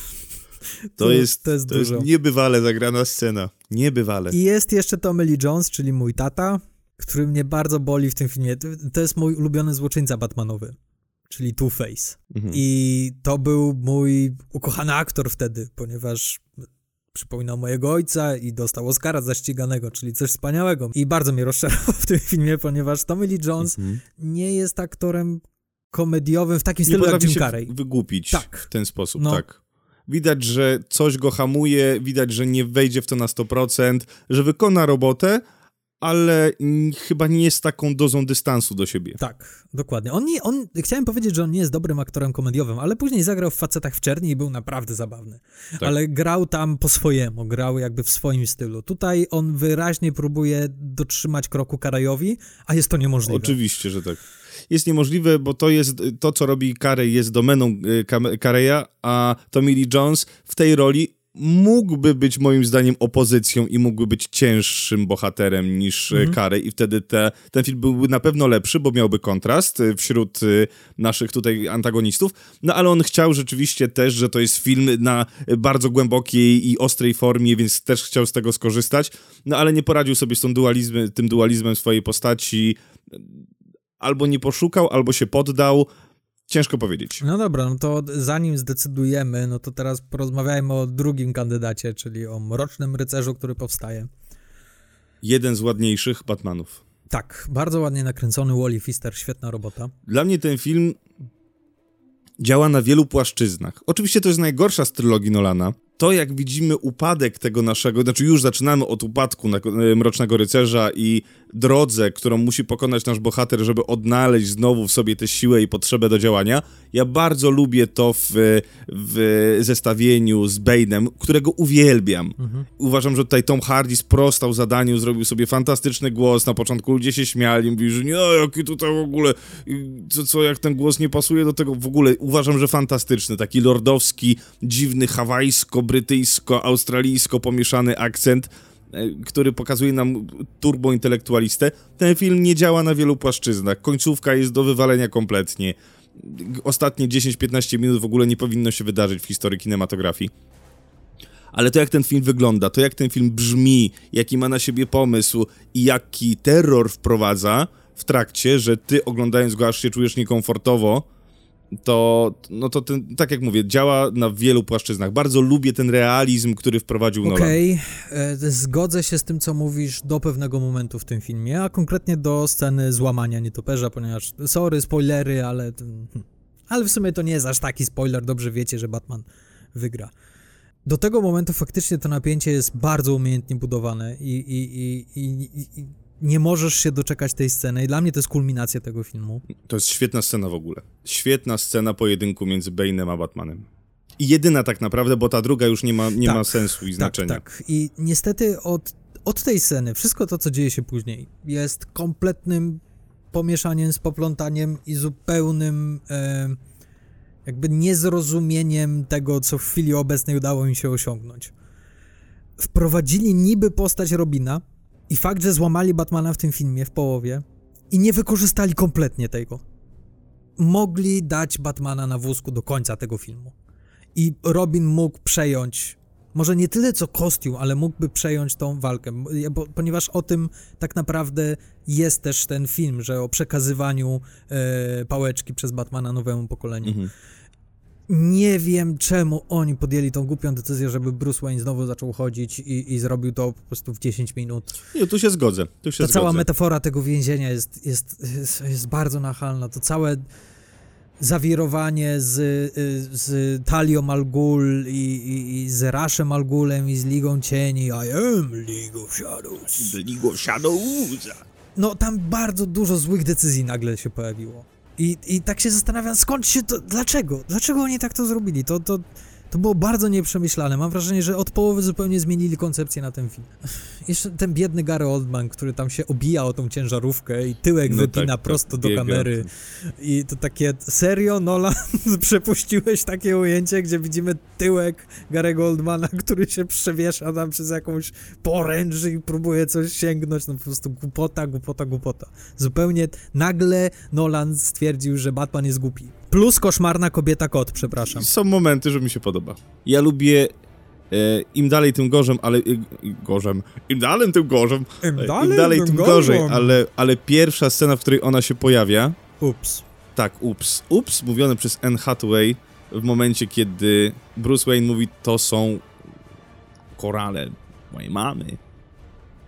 To, jest, to, jest, to jest niebywale zagrana scena. Niebywale. I jest jeszcze Tommy Lee Jones, czyli mój tata, który mnie bardzo boli w tym filmie. To jest mój ulubiony złoczyńca Batmanowy, czyli Two-Face. Mhm. I to był mój ukochany aktor wtedy, ponieważ przypominał mojego ojca i dostał Oscara za ściganego, czyli coś wspaniałego. I bardzo mnie rozczarował w tym filmie, ponieważ Tommy Lee Jones mhm. nie jest aktorem komediowym w takim stylu jak Jim Carrey. wygłupić tak. w ten sposób, no. tak. Widać, że coś go hamuje, widać, że nie wejdzie w to na 100%, że wykona robotę, ale chyba nie z taką dozą dystansu do siebie. Tak, dokładnie. On nie, on, chciałem powiedzieć, że on nie jest dobrym aktorem komediowym, ale później zagrał w Facetach w Czerni i był naprawdę zabawny. Tak. Ale grał tam po swojemu, grał jakby w swoim stylu. Tutaj on wyraźnie próbuje dotrzymać kroku Karajowi, a jest to niemożliwe. Oczywiście, że tak. Jest niemożliwe, bo to jest, to co robi Carey jest domeną Kareya, y, a Tommy Lee Jones w tej roli mógłby być moim zdaniem opozycją i mógłby być cięższym bohaterem niż e, mhm. Carey. I wtedy te, ten film byłby na pewno lepszy, bo miałby kontrast e, wśród e, naszych tutaj antagonistów, no ale on chciał rzeczywiście też, że to jest film na bardzo głębokiej i ostrej formie, więc też chciał z tego skorzystać, no ale nie poradził sobie z tą dualizm, tym dualizmem swojej postaci, albo nie poszukał, albo się poddał, Ciężko powiedzieć. No dobra, no to zanim zdecydujemy, no to teraz porozmawiajmy o drugim kandydacie, czyli o Mrocznym Rycerzu, który powstaje. Jeden z ładniejszych Batmanów. Tak, bardzo ładnie nakręcony Wally Fister, świetna robota. Dla mnie ten film działa na wielu płaszczyznach. Oczywiście to jest najgorsza z trylogii Nolana, to, jak widzimy upadek tego naszego, znaczy już zaczynamy od upadku e, Mrocznego Rycerza i drodze, którą musi pokonać nasz bohater, żeby odnaleźć znowu w sobie tę siłę i potrzebę do działania. Ja bardzo lubię to w, w zestawieniu z Bane'em, którego uwielbiam. Mhm. Uważam, że tutaj Tom Hardy sprostał zadaniu, zrobił sobie fantastyczny głos. Na początku ludzie się śmiali, mówili, że nie, jaki tutaj w ogóle, co, co, jak ten głos nie pasuje do tego. W ogóle uważam, że fantastyczny, taki lordowski, dziwny, hawajsko brytyjsko-australijsko pomieszany akcent, e, który pokazuje nam turbointelektualistę. Ten film nie działa na wielu płaszczyznach. Końcówka jest do wywalenia kompletnie. Ostatnie 10-15 minut w ogóle nie powinno się wydarzyć w historii kinematografii. Ale to, jak ten film wygląda, to, jak ten film brzmi, jaki ma na siebie pomysł i jaki terror wprowadza w trakcie, że ty oglądając go aż się czujesz niekomfortowo, to, no to ten, tak jak mówię, działa na wielu płaszczyznach. Bardzo lubię ten realizm, który wprowadził Nolan. Okej, okay. zgodzę się z tym, co mówisz do pewnego momentu w tym filmie, a konkretnie do sceny złamania nietoperza, ponieważ, sorry, spoilery, ale, hmm, ale w sumie to nie jest aż taki spoiler, dobrze wiecie, że Batman wygra. Do tego momentu faktycznie to napięcie jest bardzo umiejętnie budowane i, i, i, i nie możesz się doczekać tej sceny i dla mnie to jest kulminacja tego filmu. To jest świetna scena w ogóle. Świetna scena pojedynku między Bane'em a Batmanem. I jedyna tak naprawdę, bo ta druga już nie ma, nie tak, ma sensu i tak, znaczenia. Tak. I niestety od, od tej sceny, wszystko to, co dzieje się później, jest kompletnym pomieszaniem, spoplątaniem i zupełnym e, jakby niezrozumieniem tego, co w chwili obecnej udało im się osiągnąć. Wprowadzili niby postać Robina, i fakt, że złamali Batmana w tym filmie w połowie i nie wykorzystali kompletnie tego. Mogli dać Batmana na wózku do końca tego filmu. I Robin mógł przejąć, może nie tyle co kostium, ale mógłby przejąć tą walkę, bo, ponieważ o tym tak naprawdę jest też ten film, że o przekazywaniu e, pałeczki przez Batmana nowemu pokoleniu. Mhm. Nie wiem, czemu oni podjęli tą głupią decyzję, żeby Bruce Wayne znowu zaczął chodzić i, i zrobił to po prostu w 10 minut. Nie, tu się zgodzę. Tu się Ta zgodzę. cała metafora tego więzienia jest, jest, jest, jest bardzo nachalna. To całe zawirowanie z, z Talią Al Ghul i, i, i z Rashem Al Ghulem i z Ligą Cieni. I am League of Shadows. The League of Shadows. No, tam bardzo dużo złych decyzji nagle się pojawiło. I, I tak się zastanawiam, skąd się to, dlaczego? Dlaczego oni tak to zrobili? To, to, To było bardzo nieprzemyślane. Mam wrażenie, że od połowy zupełnie zmienili koncepcję na ten film. Jeszcze ten biedny Gary Oldman, który tam się obija o tą ciężarówkę i tyłek no wypina tak, prosto tak, do biega. kamery. I to takie, serio, Nolan, przepuściłeś takie ujęcie, gdzie widzimy tyłek Garego Oldmana, który się przewiesza tam przez jakąś poręcz i próbuje coś sięgnąć. No po prostu głupota, głupota, głupota. Zupełnie nagle Nolan stwierdził, że Batman jest głupi. Plus koszmarna kobieta kot, przepraszam. Są momenty, że mi się podoba. Ja lubię e, im dalej, tym gorzem, ale... E, gorzem. Im dalej, tym gorzem. Im dalej, Im dalej tym, tym gorzej, ale, ale pierwsza scena, w której ona się pojawia... Ups. Tak, ups. Ups, mówione przez Anne Hathaway w momencie, kiedy Bruce Wayne mówi, to są korale mojej mamy.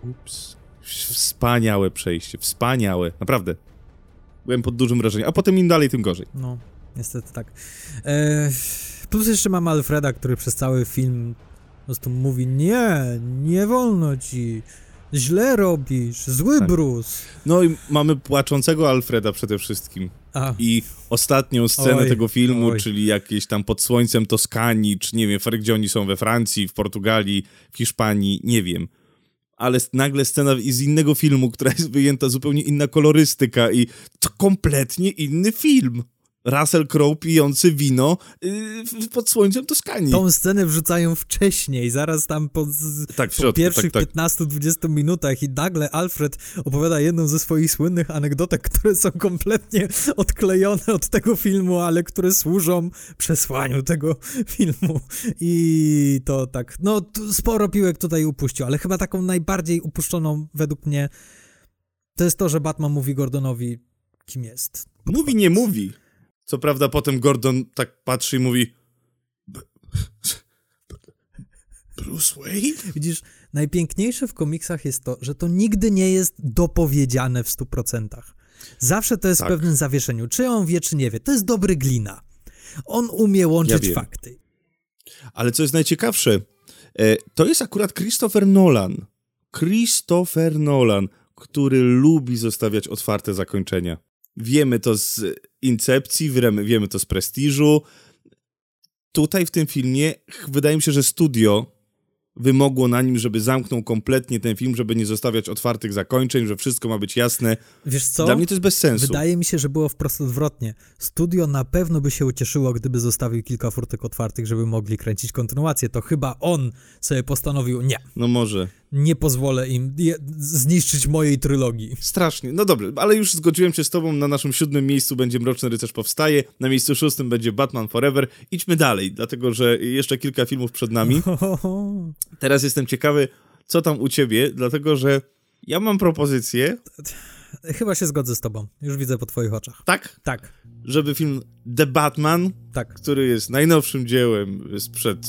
Ups. Wspaniałe przejście, wspaniałe, naprawdę. Byłem pod dużym wrażeniem, a potem im dalej, tym gorzej. No, niestety tak. E, plus jeszcze mamy Alfreda, który przez cały film po prostu mówi, nie, nie wolno ci, źle robisz, zły tak. Bruce. No i mamy płaczącego Alfreda przede wszystkim. A. I ostatnią scenę oj, tego filmu, oj. czyli jakieś tam pod słońcem Toskanii, czy nie wiem, gdzie oni są we Francji, w Portugalii, w Hiszpanii, nie wiem ale nagle scena z innego filmu, która jest wyjęta zupełnie inna kolorystyka i to kompletnie inny film. Russell Crowe pijący wino yy, pod słońcem Toskanii. Tą scenę wrzucają wcześniej, zaraz tam po, tak, po środku, pierwszych tak, tak. 15-20 minutach i nagle Alfred opowiada jedną ze swoich słynnych anegdotek, które są kompletnie odklejone od tego filmu, ale które służą przesłaniu tego filmu. I to tak, no sporo piłek tutaj upuścił, ale chyba taką najbardziej upuszczoną według mnie to jest to, że Batman mówi Gordonowi, kim jest. Mówi, nie mówi. Co prawda potem Gordon tak patrzy i mówi Bruce Wayne? Widzisz, najpiękniejsze w komiksach jest to, że to nigdy nie jest dopowiedziane w 100%. Zawsze to jest tak. w pewnym zawieszeniu. Czy on wie, czy nie wie. To jest dobry glina. On umie łączyć ja fakty. Ale co jest najciekawsze, e, to jest akurat Christopher Nolan. Christopher Nolan, który lubi zostawiać otwarte zakończenia. Wiemy to z Incepcji, wiemy, to z Prestiżu. Tutaj w tym filmie wydaje mi się, że studio wymogło na nim, żeby zamknął kompletnie ten film, żeby nie zostawiać otwartych zakończeń, że wszystko ma być jasne. Wiesz co? Dla mnie to jest bez sensu. Wydaje mi się, że było wprost odwrotnie. Studio na pewno by się ucieszyło, gdyby zostawił kilka furtek otwartych, żeby mogli kręcić kontynuację. To chyba on sobie postanowił, nie. No może nie pozwolę im zniszczyć mojej trylogii. Strasznie. No dobrze, ale już zgodziłem się z tobą, na naszym siódmym miejscu będzie Mroczny Rycerz Powstaje, na miejscu szóstym będzie Batman Forever. Idźmy dalej, dlatego że jeszcze kilka filmów przed nami. Teraz jestem ciekawy, co tam u ciebie, dlatego że ja mam propozycję. Chyba się zgodzę z tobą. Już widzę po twoich oczach. Tak? Tak. Żeby film The Batman, tak. który jest najnowszym dziełem sprzed,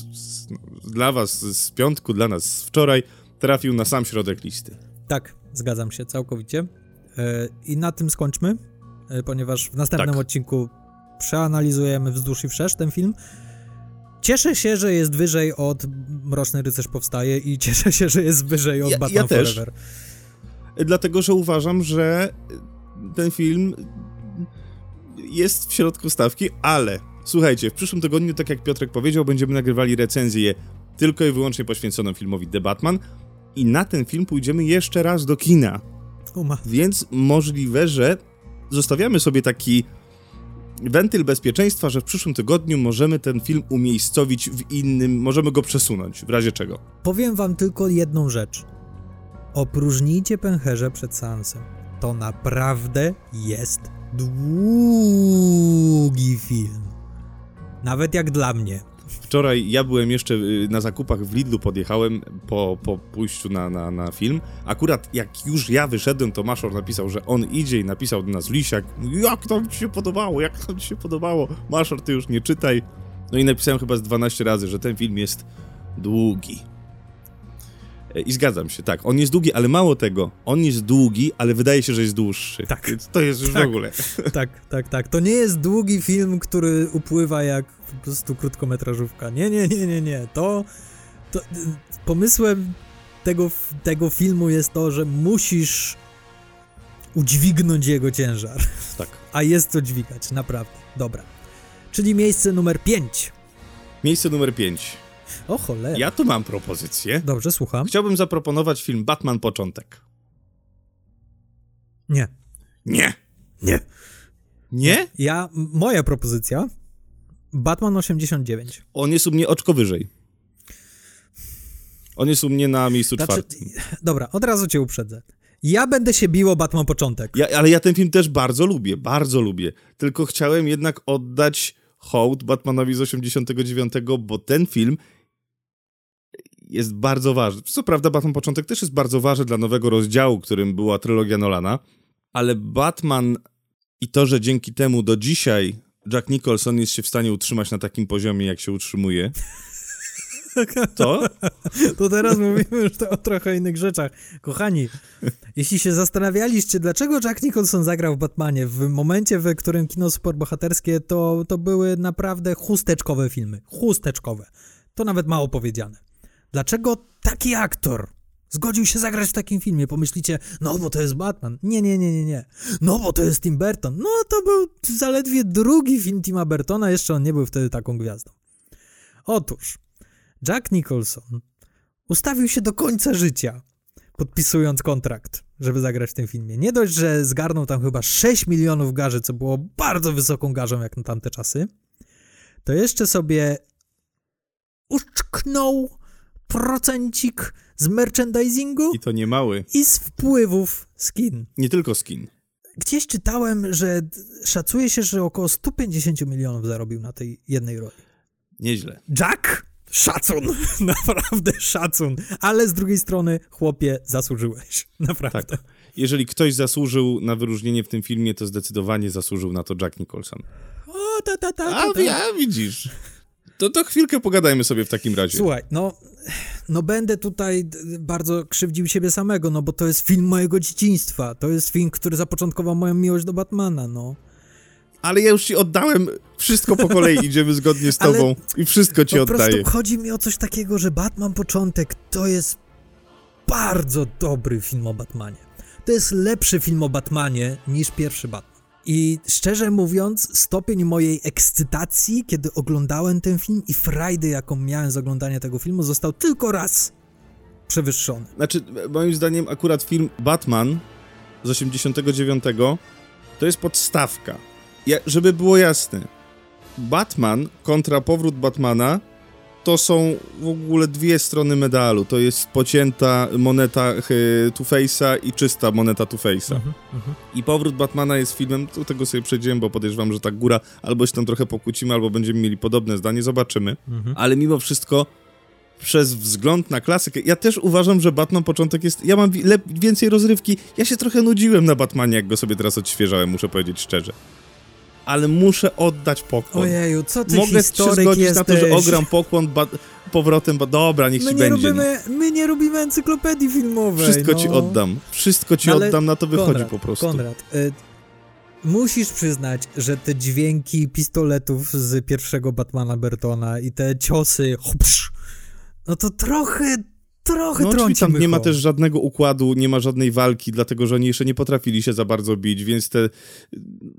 dla was z piątku, dla nas wczoraj, trafił na sam środek listy. Tak, zgadzam się całkowicie. E, I na tym skończmy, e, ponieważ w następnym tak. odcinku przeanalizujemy wzdłuż i wszerz ten film. Cieszę się, że jest wyżej od Mroczny Rycerz Powstaje i cieszę się, że jest wyżej od ja, Batman ja też. Forever. Dlatego, że uważam, że ten film jest w środku stawki, ale słuchajcie, w przyszłym tygodniu, tak jak Piotrek powiedział, będziemy nagrywali recenzję tylko i wyłącznie poświęconą filmowi The Batman i na ten film pójdziemy jeszcze raz do kina. Uma. Więc możliwe, że zostawiamy sobie taki wentyl bezpieczeństwa, że w przyszłym tygodniu możemy ten film umiejscowić w innym, możemy go przesunąć, w razie czego. Powiem wam tylko jedną rzecz. Opróżnijcie pęcherze przed seansem. To naprawdę jest długi film. Nawet jak dla mnie. Wczoraj ja byłem jeszcze y, na zakupach w Lidlu, podjechałem po, po pójściu na, na, na film. Akurat jak już ja wyszedłem, to Maszor napisał, że on idzie i napisał do nas Lisiak, jak to ci się podobało, jak to ci się podobało. Maszor, ty już nie czytaj. No i napisałem chyba z 12 razy, że ten film jest długi. I zgadzam się, tak, on jest długi, ale mało tego, on jest długi, ale wydaje się, że jest dłuższy. Tak. Więc to jest już tak, w ogóle. Tak, tak, tak. To nie jest długi film, który upływa jak po prostu krótkometrażówka. Nie, nie, nie, nie, nie. To, to pomysłem tego, tego filmu jest to, że musisz udźwignąć jego ciężar. Tak. A jest co dźwigać, naprawdę. Dobra. Czyli miejsce numer 5. Miejsce numer 5. O cholera. Ja tu mam propozycję. Dobrze, słucham. Chciałbym zaproponować film Batman Początek. Nie. Nie. Nie. Nie? Ja, moja propozycja, Batman 89. On jest u mnie oczko wyżej. On jest u mnie na miejscu Znaczy, czwartym. dobra, od razu cię uprzedzę. Ja będę się bił o Batman Początek. Ja, ale ja ten film też bardzo lubię, bardzo lubię. Tylko chciałem jednak oddać hołd Batmanowi z 89, bo ten film jest bardzo ważny. Co prawda Batman Początek też jest bardzo ważny dla nowego rozdziału, którym była trylogia Nolana, ale Batman i to, że dzięki temu do dzisiaj Jack Nicholson jest się w stanie utrzymać na takim poziomie, jak się utrzymuje, to To teraz mówimy już o trochę innych rzeczach. Kochani, jeśli się zastanawialiście, dlaczego Jack Nicholson zagrał w Batmanie w momencie, w którym kino superbohaterskie to, to były naprawdę chusteczkowe filmy. Chusteczkowe. To nawet mało powiedziane. Dlaczego taki aktor zgodził się zagrać w takim filmie? Pomyślicie, no bo to jest Batman. Nie, nie, nie, nie, nie. No bo to jest Tim Burton. No to był zaledwie drugi film Tima Burtona, jeszcze on nie był wtedy taką gwiazdą. Otóż, Jack Nicholson ustawił się do końca życia, podpisując kontrakt, żeby zagrać w tym filmie. Nie dość, że zgarnął tam chyba 6 milionów garzy, co było bardzo wysoką garzą jak na tamte czasy, to jeszcze sobie uszczknął procencik z merchandisingu i to nie mały. i z wpływów z kin. Nie tylko skin. Gdzieś czytałem, że szacuje się, że około 150 milionów zarobił na tej jednej roli. Nieźle. Jack? Szacun, naprawdę szacun. Ale z drugiej strony, chłopie, zasłużyłeś. Naprawdę. Tak. Jeżeli ktoś zasłużył na wyróżnienie w tym filmie, to zdecydowanie zasłużył na to Jack Nicholson. O, ta, ta, ta, ta, A, ta. ja widzisz. To, to chwilkę pogadajmy sobie w takim razie. Słuchaj, no, no będę tutaj bardzo krzywdził siebie samego, no bo to jest film mojego dzieciństwa. To jest film, który zapoczątkował moją miłość do Batmana, no. Ale ja już ci oddałem wszystko po kolei, idziemy zgodnie z tobą i wszystko ci po oddaję. prostu chodzi mi o coś takiego, że Batman Początek to jest bardzo dobry film o Batmanie. To jest lepszy film o Batmanie niż pierwszy Batman. I szczerze mówiąc, stopień mojej ekscytacji, kiedy oglądałem ten film i frajdy, jaką miałem z oglądania tego filmu, został tylko raz przewyższony. Znaczy, moim zdaniem akurat film Batman z 89 to jest podstawka. Ja, żeby było jasne, Batman kontra powrót Batmana to są w ogóle dwie strony medalu. To jest pocięta moneta e, Two-Face'a i czysta moneta Two-Face'a. Mhm, mhm. I powrót Batmana jest filmem, do tego sobie przejdziemy, bo podejrzewam, że ta góra albo się tam trochę pokłócimy, albo będziemy mieli podobne zdanie, zobaczymy. Mhm. Ale mimo wszystko przez wzgląd na klasykę, ja też uważam, że Batman początek jest, ja mam więcej rozrywki, ja się trochę nudziłem na Batmanie, jak go sobie teraz odświeżałem, muszę powiedzieć szczerze. Ale muszę oddać pokłon. Ojeju, co ty Mogę się zgodzić jesteś. na to, że ogram pokłon powrotem, bo dobra, niech My ci nie, będzie. robimy, my nie robimy encyklopedii filmowej. Wszystko no. ci oddam. Wszystko ci No ale oddam, na to wychodzi Konrad, po prostu. Konrad, y, musisz przyznać, że te dźwięki pistoletów z pierwszego Batmana Bertona i te ciosy, hopsz, no to trochę, trochę No trąci tam nie ma też żadnego układu, nie ma żadnej walki, dlatego że oni jeszcze nie potrafili się za bardzo bić, więc te...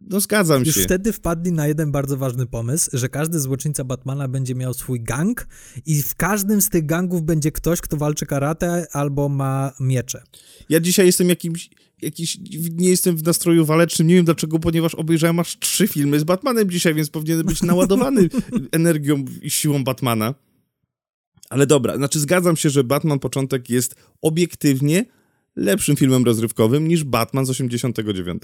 No zgadzam Już się. wtedy wpadli na jeden bardzo ważny pomysł, że każdy złoczyńca Batmana będzie miał swój gang i w każdym z tych gangów będzie ktoś, kto walczy karate albo ma miecze. Ja dzisiaj jestem jakimś... Jakiś, nie jestem w nastroju walecznym, nie wiem dlaczego, ponieważ obejrzałem aż trzy filmy z Batmanem dzisiaj, więc powinien być naładowany energią i siłą Batmana. Ale dobra, znaczy zgadzam się, że Batman Początek jest obiektywnie lepszym filmem rozrywkowym niż Batman z 89.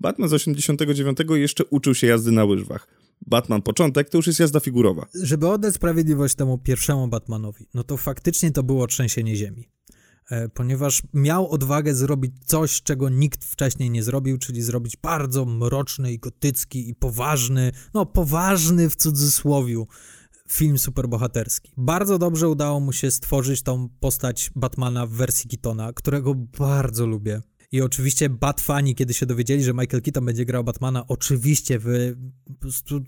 Batman z 89 jeszcze uczył się jazdy na łyżwach. Batman Początek to już jest jazda figurowa. Żeby oddać sprawiedliwość temu pierwszemu Batmanowi, no to faktycznie to było trzęsienie ziemi. E, Ponieważ miał odwagę zrobić coś, czego nikt wcześniej nie zrobił, czyli zrobić bardzo mroczny i gotycki i poważny, no poważny w cudzysłowiu, film superbohaterski. Bardzo dobrze udało mu się stworzyć tą postać Batmana w wersji Keatona, którego bardzo lubię. I oczywiście Batfani, kiedy się dowiedzieli, że Michael Keaton będzie grał Batmana, oczywiście wy, e,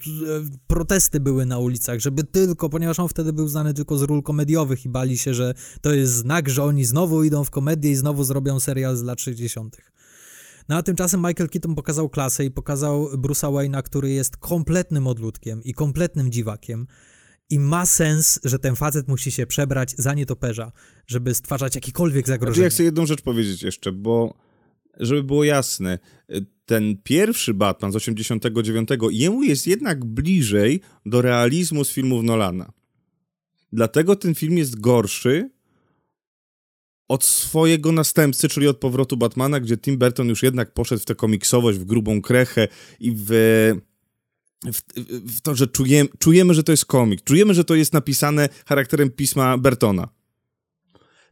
protesty były na ulicach, żeby tylko, ponieważ on wtedy był znany tylko z ról komediowych i bali się, że to jest znak, że oni znowu idą w komedię i znowu zrobią serial z lat 60. No a tymczasem Michael Keaton pokazał klasę i pokazał Bruce'a Wayne'a, który jest kompletnym odludkiem i kompletnym dziwakiem. I ma sens, że ten facet musi się przebrać za nietoperza, żeby stwarzać jakiekolwiek zagrożenie. Znaczy, ja chcę jedną rzecz powiedzieć jeszcze, bo żeby było jasne, ten pierwszy Batman z 89, jemu jest jednak bliżej do realizmu z filmów Nolana. Dlatego ten film jest gorszy od swojego następcy, czyli od powrotu Batmana, gdzie Tim Burton już jednak poszedł w tę komiksowość, w grubą krechę i w, w, w to, że czujemy, czujemy, że to jest komik. Czujemy, że to jest napisane charakterem pisma Burtona.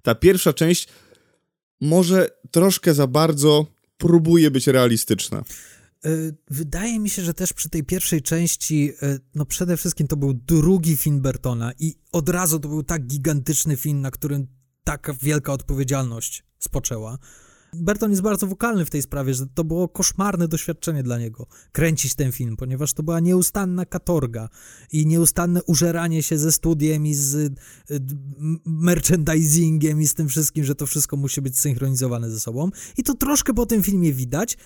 Ta pierwsza część może troszkę za bardzo próbuje być realistyczna. E, wydaje mi się, że też przy tej pierwszej części, e, no przede wszystkim to był drugi film Bertona i od razu to był tak gigantyczny film, na którym taka wielka odpowiedzialność spoczęła. Berton jest bardzo wokalny w tej sprawie, że to było koszmarne doświadczenie dla niego kręcić ten film, ponieważ to była nieustanna katorga i nieustanne użeranie się ze studiem i z y, merchandisingiem i z tym wszystkim, że to wszystko musi być synchronizowane ze sobą. I to troszkę po tym filmie widać.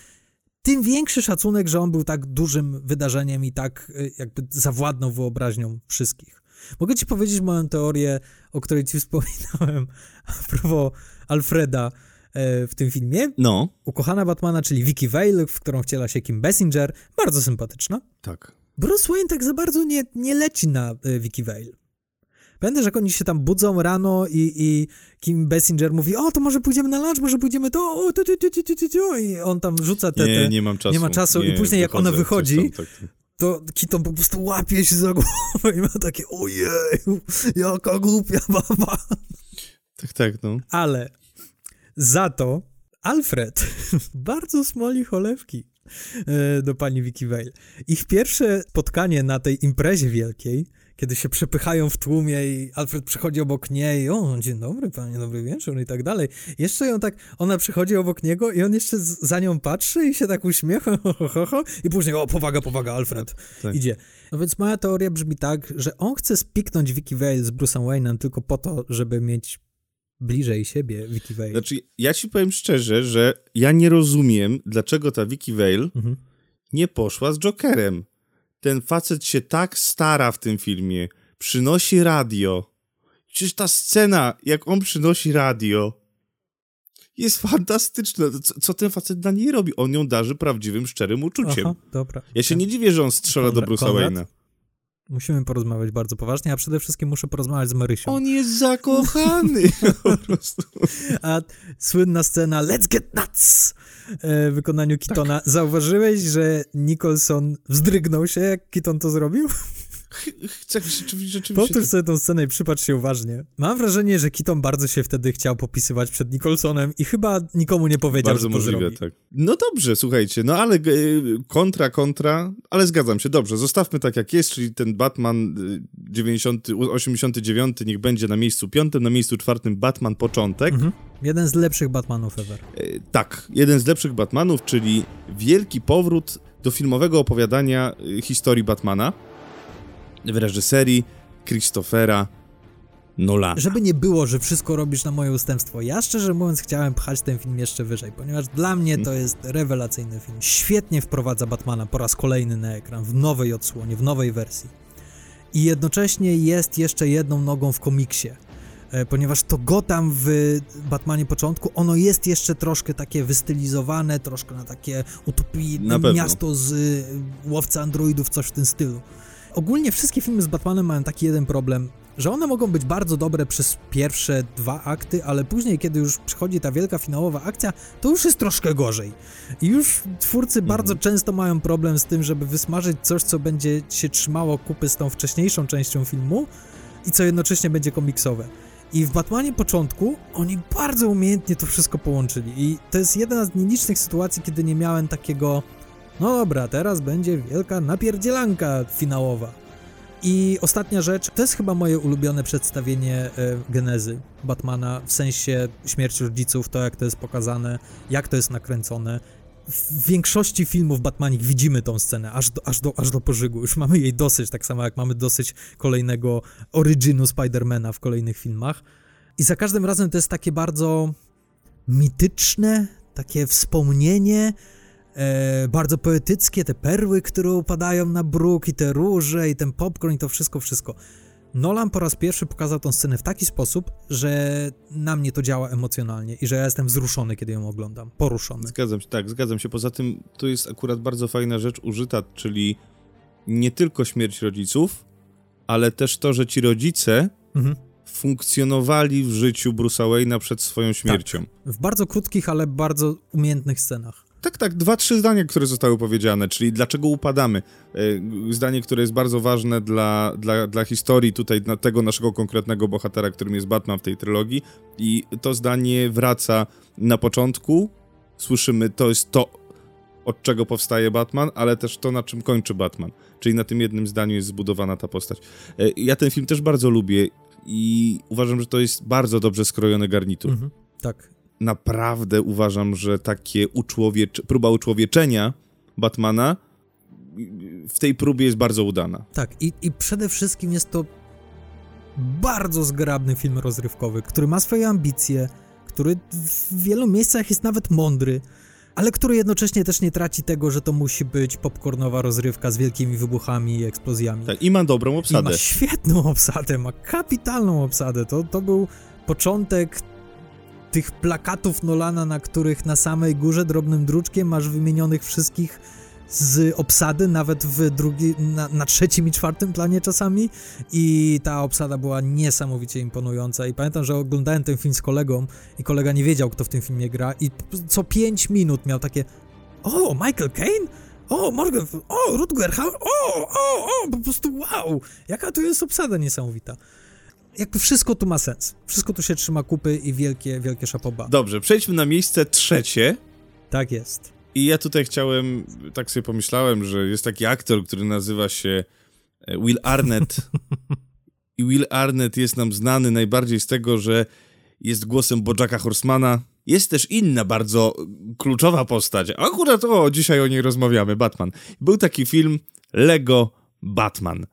Tym większy szacunek, że on był tak dużym wydarzeniem i tak y, jakby zawładnął wyobraźnią wszystkich. Mogę ci powiedzieć moją teorię, o której ci wspominałem a propos Alfreda, w tym filmie. No. Ukochana Batmana, czyli Vicky Vale, w którą wciela się Kim Basinger. Bardzo sympatyczna. Tak. Bruce Wayne tak za bardzo nie, nie leci na e, Vicky Vale. Pamiętasz, jak oni się tam budzą rano i, i Kim Basinger mówi, o, to może pójdziemy na lunch, może pójdziemy to, o, to, to, to, to, to, to, i on tam rzuca te... Nie, nie mam czasu. Nie ma czasu nie, i później jak ona wychodzi, tam, tak, tak. to Keaton po prostu łapie się za głowę i ma takie, ojej, jaka głupia baba. Tak, tak, no. Ale za to Alfred bardzo smoli cholewki e, do pani Vicky Vale. Ich pierwsze spotkanie na tej imprezie wielkiej, kiedy się przepychają w tłumie i Alfred przychodzi obok niej o, dzień dobry, panie, dobry wieczór i tak dalej. Jeszcze ją tak, ona przychodzi obok niego i on jeszcze za nią patrzy i się tak uśmiecha ho, ho, ho, i później, o, powaga, powaga, Alfred, tak. idzie. No więc moja teoria brzmi tak, że on chce spiknąć Vicky Vale z Bruce'em Wayne'em tylko po to, żeby mieć bliżej siebie Vicky Vale. Znaczy, ja ci powiem szczerze, że ja nie rozumiem, dlaczego ta Vicky Vale mhm. nie poszła z Jokerem. Ten facet się tak stara w tym filmie, przynosi radio. Przecież ta scena, jak on przynosi radio, jest fantastyczna. Co, co, ten facet dla niej robi? On ją darzy prawdziwym, szczerym uczuciem. Aha, dobra. Ja się nie dziwię, że on strzela Konrad, do Bruce'a Wayne'a. Musimy porozmawiać bardzo poważnie, a przede wszystkim muszę porozmawiać z Marysią. On jest zakochany po prostu. A słynna scena Let's get nuts e, w wykonaniu Kitona. Tak. Zauważyłeś, że Nicholson wzdrygnął się, jak Kiton to zrobił? Chcę rzeczywiście... Powtórz sobie tą scenę i przypatrz się uważnie. Mam wrażenie, że Keaton bardzo się wtedy chciał popisywać przed Nicholsonem i chyba nikomu nie powiedział, bardzo że to możliwe, zrobi. tak. No dobrze, słuchajcie, no ale kontra, kontra, ale zgadzam się, dobrze, zostawmy tak jak jest, czyli ten Batman 90, y, 89 niech będzie na miejscu piątym, na miejscu czwartym Batman Początek. Mhm. Jeden z lepszych Batmanów ever. E, tak, jeden z lepszych Batmanów, czyli wielki powrót do filmowego opowiadania historii Batmana w reżyserii Christophera Nolana. Żeby nie było, że wszystko robisz na moje ustępstwo. Ja szczerze mówiąc chciałem pchać ten film jeszcze wyżej, ponieważ dla mnie to jest rewelacyjny film. Świetnie wprowadza Batmana po raz kolejny na ekran, w nowej odsłonie, w nowej wersji. I jednocześnie jest jeszcze jedną nogą w komiksie e, ponieważ to Gotham w Batmanie początku, ono jest jeszcze troszkę takie wystylizowane, troszkę na takie utopijne miasto z y, łowca androidów, coś w tym stylu. Ogólnie wszystkie filmy z Batmanem mają taki jeden problem, że one mogą być bardzo dobre przez pierwsze dwa akty, ale później, kiedy już przychodzi ta wielka finałowa akcja, to już jest troszkę gorzej. I już twórcy mhm. bardzo często mają problem z tym, żeby wysmażyć coś, co będzie się trzymało kupy z tą wcześniejszą częścią filmu i co jednocześnie będzie komiksowe. I w Batmanie początku oni bardzo umiejętnie to wszystko połączyli. I to jest jedna z nielicznych sytuacji, kiedy nie miałem takiego no dobra, teraz będzie wielka napierdzielanka finałowa. I ostatnia rzecz, to jest chyba moje ulubione przedstawienie e, genezy Batmana, w sensie śmierci rodziców, to jak to jest pokazane, jak to jest nakręcone. W większości filmów Batmanik widzimy tą scenę, aż do, aż, do, aż do pożygu. Już mamy jej dosyć, tak samo jak mamy dosyć kolejnego originu Spidermana w kolejnych filmach. I za każdym razem to jest takie bardzo mityczne, takie wspomnienie, e, bardzo poetyckie, te perły, które upadają na bruk i te róże i ten popcorn i to wszystko, wszystko. Nolan po raz pierwszy pokazał tą scenę w taki sposób, że na mnie to działa emocjonalnie i że ja jestem wzruszony, kiedy ją oglądam, poruszony. Zgadzam się, tak, zgadzam się. Poza tym to jest akurat bardzo fajna rzecz użyta, czyli nie tylko śmierć rodziców, ale też to, że ci rodzice mhm. funkcjonowali w życiu Bruce'a Wayne'a przed swoją śmiercią. Tak. W bardzo krótkich, ale bardzo umiejętnych scenach. Tak, tak, dwa, trzy zdania, które zostały powiedziane, czyli dlaczego upadamy. E, zdanie, które jest bardzo ważne dla, dla, dla historii tutaj, na tego naszego konkretnego bohatera, którym jest Batman w tej trylogii. I to zdanie wraca na początku. Słyszymy, to jest to, od czego powstaje Batman, ale też to, na czym kończy Batman. Czyli na tym jednym zdaniu jest zbudowana ta postać. E, ja ten film też bardzo lubię i uważam, że to jest bardzo dobrze skrojony garnitur. Mhm, tak naprawdę uważam, że takie uczłowiecze, próba uczłowieczenia Batmana w tej próbie jest bardzo udana. Tak, i, i przede wszystkim jest to bardzo zgrabny film rozrywkowy, który ma swoje ambicje, który w wielu miejscach jest nawet mądry, ale który jednocześnie też nie traci tego, że to musi być popcornowa rozrywka z wielkimi wybuchami i eksplozjami. Tak, i ma dobrą obsadę. I ma świetną obsadę, ma kapitalną obsadę. To, to był początek tych plakatów Nolana, na których na samej górze drobnym druczkiem masz wymienionych wszystkich z obsady, nawet w drugi, na, na, trzecim i czwartym planie czasami. I ta obsada była niesamowicie imponująca. I pamiętam, że oglądałem ten film z kolegą i kolega nie wiedział, kto w tym filmie gra. I co pięć minut miał takie o, Michael Caine? O, Morgan, o, Rutger Hauer, o, o, o, po prostu wow, jaka tu jest obsada niesamowita jakby wszystko tu ma sens. Wszystko tu się trzyma kupy i wielkie, wielkie szapoba. Dobrze, przejdźmy na miejsce trzecie. Tak jest. I ja tutaj chciałem, tak sobie pomyślałem, że jest taki aktor, który nazywa się e, Will Arnett. I Will Arnett jest nam znany najbardziej z tego, że jest głosem Bojacka Horsemana. Jest też inna bardzo kluczowa postać. Akurat o, dzisiaj o niej rozmawiamy, Batman. Był taki film Lego Batman.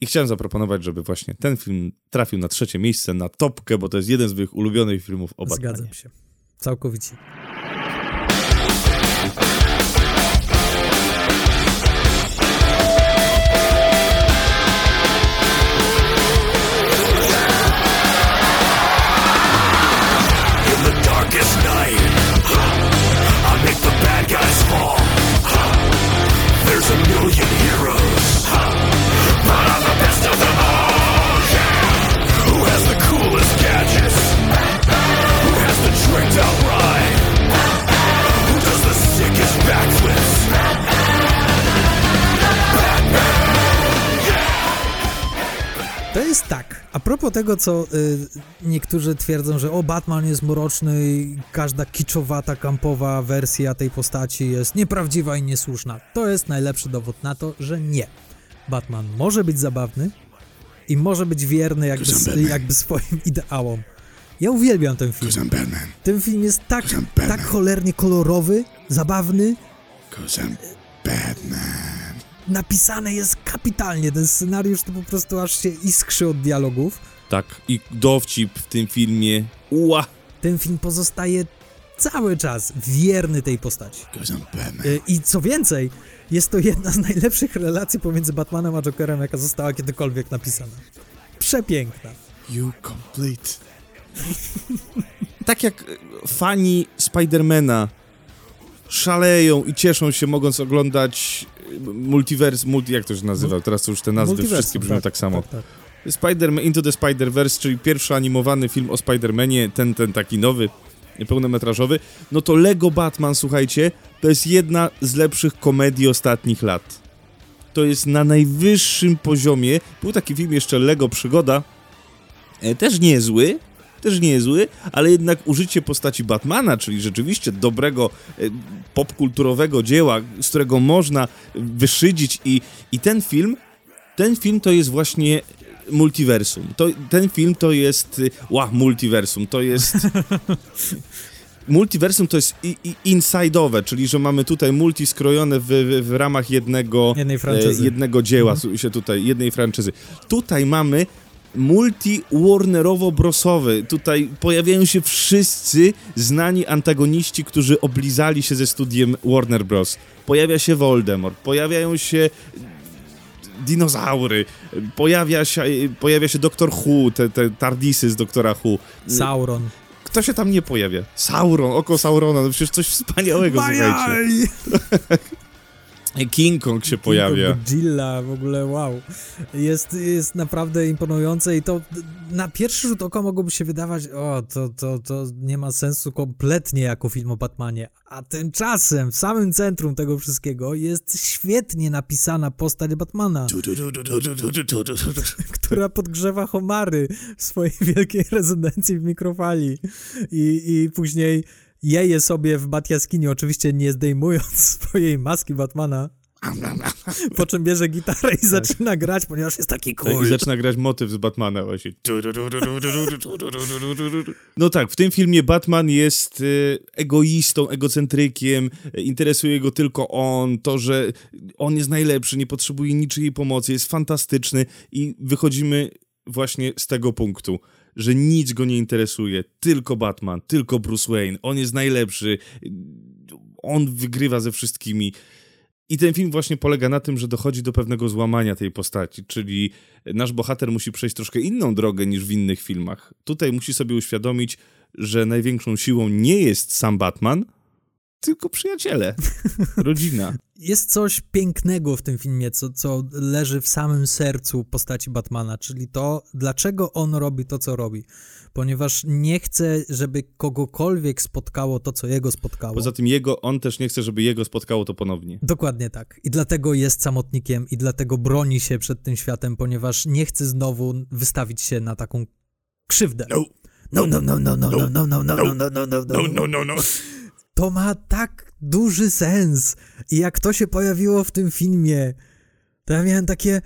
I chciałem zaproponować, żeby właśnie ten film trafił na trzecie miejsce, na topkę, bo to jest jeden z moich ulubionych filmów o Batmanie. Zgadzam się. Całkowicie. Jest tak. A propos tego, co y, niektórzy twierdzą, że o, Batman jest mroczny i każda kiczowata, kampowa wersja tej postaci jest nieprawdziwa i niesłuszna. To jest najlepszy dowód na to, że nie. Batman może być zabawny i może być wierny jakby, jakby swoim ideałom. Ja uwielbiam ten film. Ten film jest tak, tak cholernie kolorowy, zabawny. Napisane jest kapitalnie. Ten scenariusz to po prostu aż się iskrzy od dialogów. Tak, i dowcip w tym filmie. Ua! Ten film pozostaje cały czas wierny tej postaci. Y, I co więcej, jest to jedna z najlepszych relacji pomiędzy Batmanem a Jokerem, jaka została kiedykolwiek napisana. Przepiękna. You complete tak jak fani Spidermana szaleją i cieszą się, mogąc oglądać multiverse, multi, jak to się nazywa? Teraz to już te nazwy wszystkie brzmią tak, tak samo. Tak, tak. Spider-Man Into the Spider-Verse, czyli pierwszy animowany film o Spider-Manie, ten, ten taki nowy, pełnometrażowy, no to Lego Batman, słuchajcie, to jest jedna z lepszych komedii ostatnich lat. To jest na najwyższym poziomie. Był taki film jeszcze Lego Przygoda, e, też niezły, też niezły, ale jednak użycie postaci Batmana, czyli rzeczywiście dobrego e, popkulturowego dzieła, z którego można wyszydzić i, i ten film, ten film to jest właśnie multiversum. To, ten film to jest, ła, multiversum, to jest... multiversum to jest i, i inside'owe, czyli że mamy tutaj multi skrojone w, w, w ramach jednego, e, jednego dzieła, mhm. się tutaj, jednej franczyzy. Tutaj mamy multi-Warnerowo-brosowy. Tutaj pojawiają się wszyscy znani antagoniści, którzy oblizali się ze studiem Warner Bros. Pojawia się Voldemort, pojawiają się dinozaury, pojawia się, pojawia się Doktor Hu, te, te Tardisy z Doktora Hu. Sauron. Kto się tam nie pojawia? Sauron, oko Saurona, no przecież coś wspaniałego, słuchajcie. King Kong się King pojawia. Kong, Godzilla, w ogóle wow. Jest, jest naprawdę imponujące i to na pierwszy rzut oka mogłoby się wydawać, o, to, to, to nie ma sensu kompletnie jako film o Batmanie. A tymczasem w samym centrum tego wszystkiego jest świetnie napisana postać Batmana, która podgrzewa homary w swojej wielkiej rezydencji w mikrofali i, i później jeje sobie w Batjaskini, oczywiście nie zdejmując swojej maski Batmana. Po czym bierze gitarę i tak. zaczyna grać, ponieważ jest taki cool. I zaczyna grać motyw z Batmana właśnie. No tak, w tym filmie Batman jest y, egoistą, egocentrykiem, interesuje go tylko on, to, że on jest najlepszy, nie potrzebuje niczyjej pomocy, jest fantastyczny i wychodzimy właśnie z tego punktu że nic go nie interesuje, tylko Batman, tylko Bruce Wayne, on jest najlepszy, on wygrywa ze wszystkimi. I ten film właśnie polega na tym, że dochodzi do pewnego złamania tej postaci, czyli nasz bohater musi przejść troszkę inną drogę niż w innych filmach. Tutaj musi sobie uświadomić, że największą siłą nie jest sam Batman, tylko przyjaciele, rodzina. Jest coś pięknego w tym filmie, co, co leży w samym sercu postaci Batmana, czyli to, dlaczego on robi to, co robi. Ponieważ nie chce, żeby kogokolwiek spotkało to, co jego spotkało. Poza tym jego, on też nie chce, żeby jego spotkało to ponownie. Dokładnie tak. I dlatego jest samotnikiem i dlatego broni się przed tym światem, ponieważ nie chce znowu wystawić się na taką krzywdę. No. No, no, no, no, no, no, no, no, no, no, no, no, no, no, no, no, no to ma tak duży sens. I jak to się pojawiło w tym filmie, to ja miałem takie.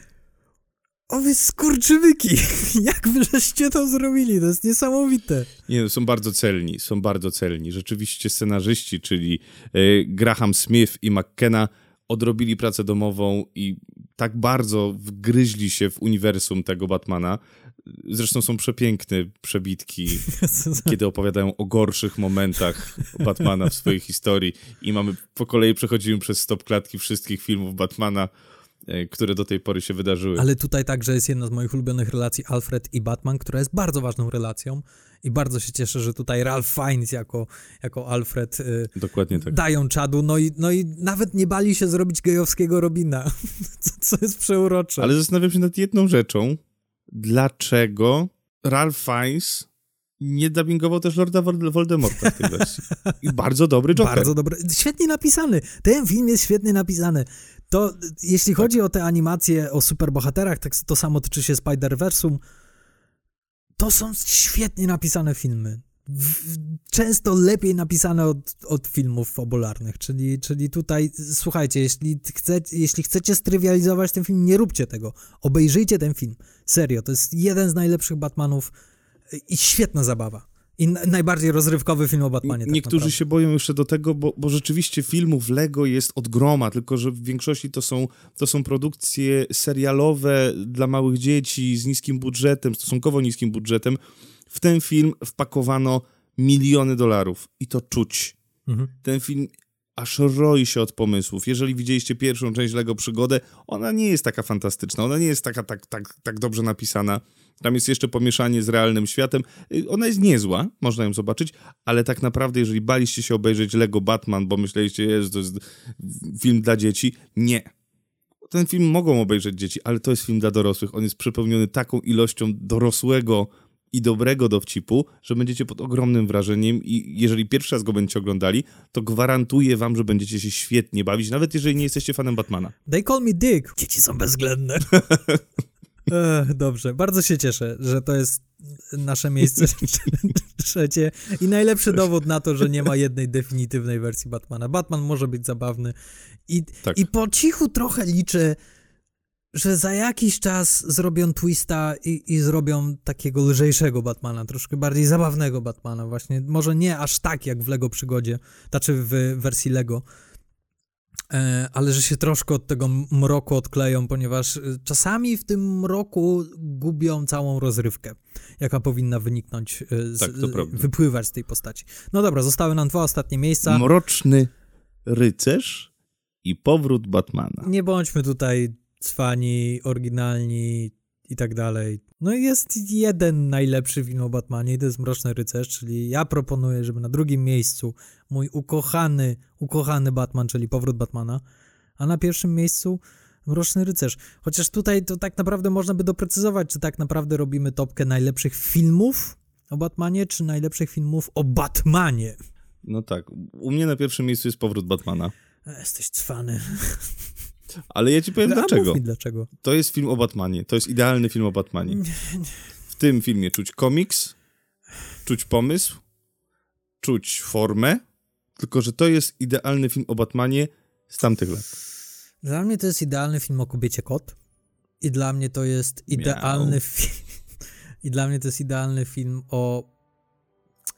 O wy skurczywyki! Jak wy żeście to zrobili? To jest niesamowite. Nie, no, są bardzo celni, są bardzo celni. Rzeczywiście scenarzyści, czyli y, Graham Smith i McKenna odrobili pracę domową i tak bardzo wgryźli się w uniwersum tego Batmana, Zresztą są przepiękne przebitki, kiedy opowiadają o gorszych momentach Batmana w swojej historii i mamy, po kolei przechodzimy przez stop klatki wszystkich filmów Batmana, e, które do tej pory się wydarzyły. Ale tutaj także jest jedna z moich ulubionych relacji Alfred i Batman, która jest bardzo ważną relacją i bardzo się cieszę, że tutaj Ralph Fiennes jako, jako Alfred y, Dokładnie tak. dają czadu, no i, no i nawet nie bali się zrobić gejowskiego Robina, co, co jest przeurocze. Ale zastanawiam się nad jedną rzeczą, dlaczego Ralph Fiennes nie dubbingował też Lorda Voldemorta w tej wersji. I bardzo dobry Joker. Bardzo dobry. Świetnie napisany. Ten film jest świetnie napisany. To jeśli chodzi o te animacje o superbohaterach, tak to samo tyczy się Spider-Versum, to są świetnie napisane filmy często lepiej napisane od, od filmów fabularnych, czyli, czyli tutaj, słuchajcie, jeśli, chce, jeśli chcecie strywializować ten film, nie róbcie tego. Obejrzyjcie ten film. Serio, to jest jeden z najlepszych Batmanów i świetna zabawa. I najbardziej rozrywkowy film o Batmanie. Tak Niektórzy naprawdę. się boją jeszcze do tego, bo, bo rzeczywiście filmów Lego jest od groma, tylko że w większości to są, to są produkcje serialowe dla małych dzieci z niskim budżetem, stosunkowo niskim budżetem, w ten film wpakowano miliony dolarów i to czuć. Mhm. Ten film aż roi się od pomysłów. Jeżeli widzieliście pierwszą część Lego Przygodę, ona nie jest taka fantastyczna, ona nie jest taka tak, tak, tak dobrze napisana. Tam jest jeszcze pomieszanie z realnym światem. Y, ona jest niezła, można ją zobaczyć, ale tak naprawdę, jeżeli baliście się obejrzeć Lego Batman, bo myśleliście, że to jest film dla dzieci, nie. Ten film mogą obejrzeć dzieci, ale to jest film dla dorosłych. On jest przepełniony taką ilością dorosłego i dobrego dowcipu, że będziecie pod ogromnym wrażeniem i jeżeli pierwszy raz go będziecie oglądali, to gwarantuję wam, że będziecie się świetnie bawić, nawet jeżeli nie jesteście fanem Batmana. They call me Dick. Dzieci są bezwzględne. Ech, dobrze, bardzo się cieszę, że to jest nasze miejsce trzecie i najlepszy dowód na to, że nie ma jednej definitywnej wersji Batmana. Batman może być zabawny i, tak. i po cichu trochę liczę że za jakiś czas zrobią twista i, i zrobią takiego lżejszego Batmana, troszkę bardziej zabawnego Batmana właśnie, może nie aż tak jak w Lego Przygodzie, znaczy w wersji Lego, e, ale że się troszkę od tego mroku odkleją, ponieważ e, czasami w tym mroku gubią całą rozrywkę, jaka powinna wyniknąć, e, z, tak, wypływać z tej postaci. No dobra, zostały nam dwa ostatnie miejsca. Mroczny rycerz i powrót Batmana. Nie bądźmy tutaj cwani, oryginalni i tak dalej. No i jest jeden najlepszy film o Batmanie i to jest Mroczny Rycerz, czyli ja proponuję, żeby na drugim miejscu mój ukochany, ukochany Batman, czyli Powrót Batmana, a na pierwszym miejscu Mroczny Rycerz. Chociaż tutaj to tak naprawdę można by doprecyzować, czy tak naprawdę robimy topkę najlepszych filmów o Batmanie, czy najlepszych filmów o Batmanie. No tak, u mnie na pierwszym miejscu jest Powrót Batmana. Jesteś cwany. Ale ja ci powiem dlaczego. Mi dlaczego. To jest film o Batmanie. To jest idealny film o Batmanie. W tym filmie czuć komiks, czuć pomysł, czuć formę, tylko że to jest idealny film o Batmanie z tamtych lat. Dla mnie to jest idealny film o kobiecie kot i dla mnie to jest idealny film i dla mnie to jest idealny film o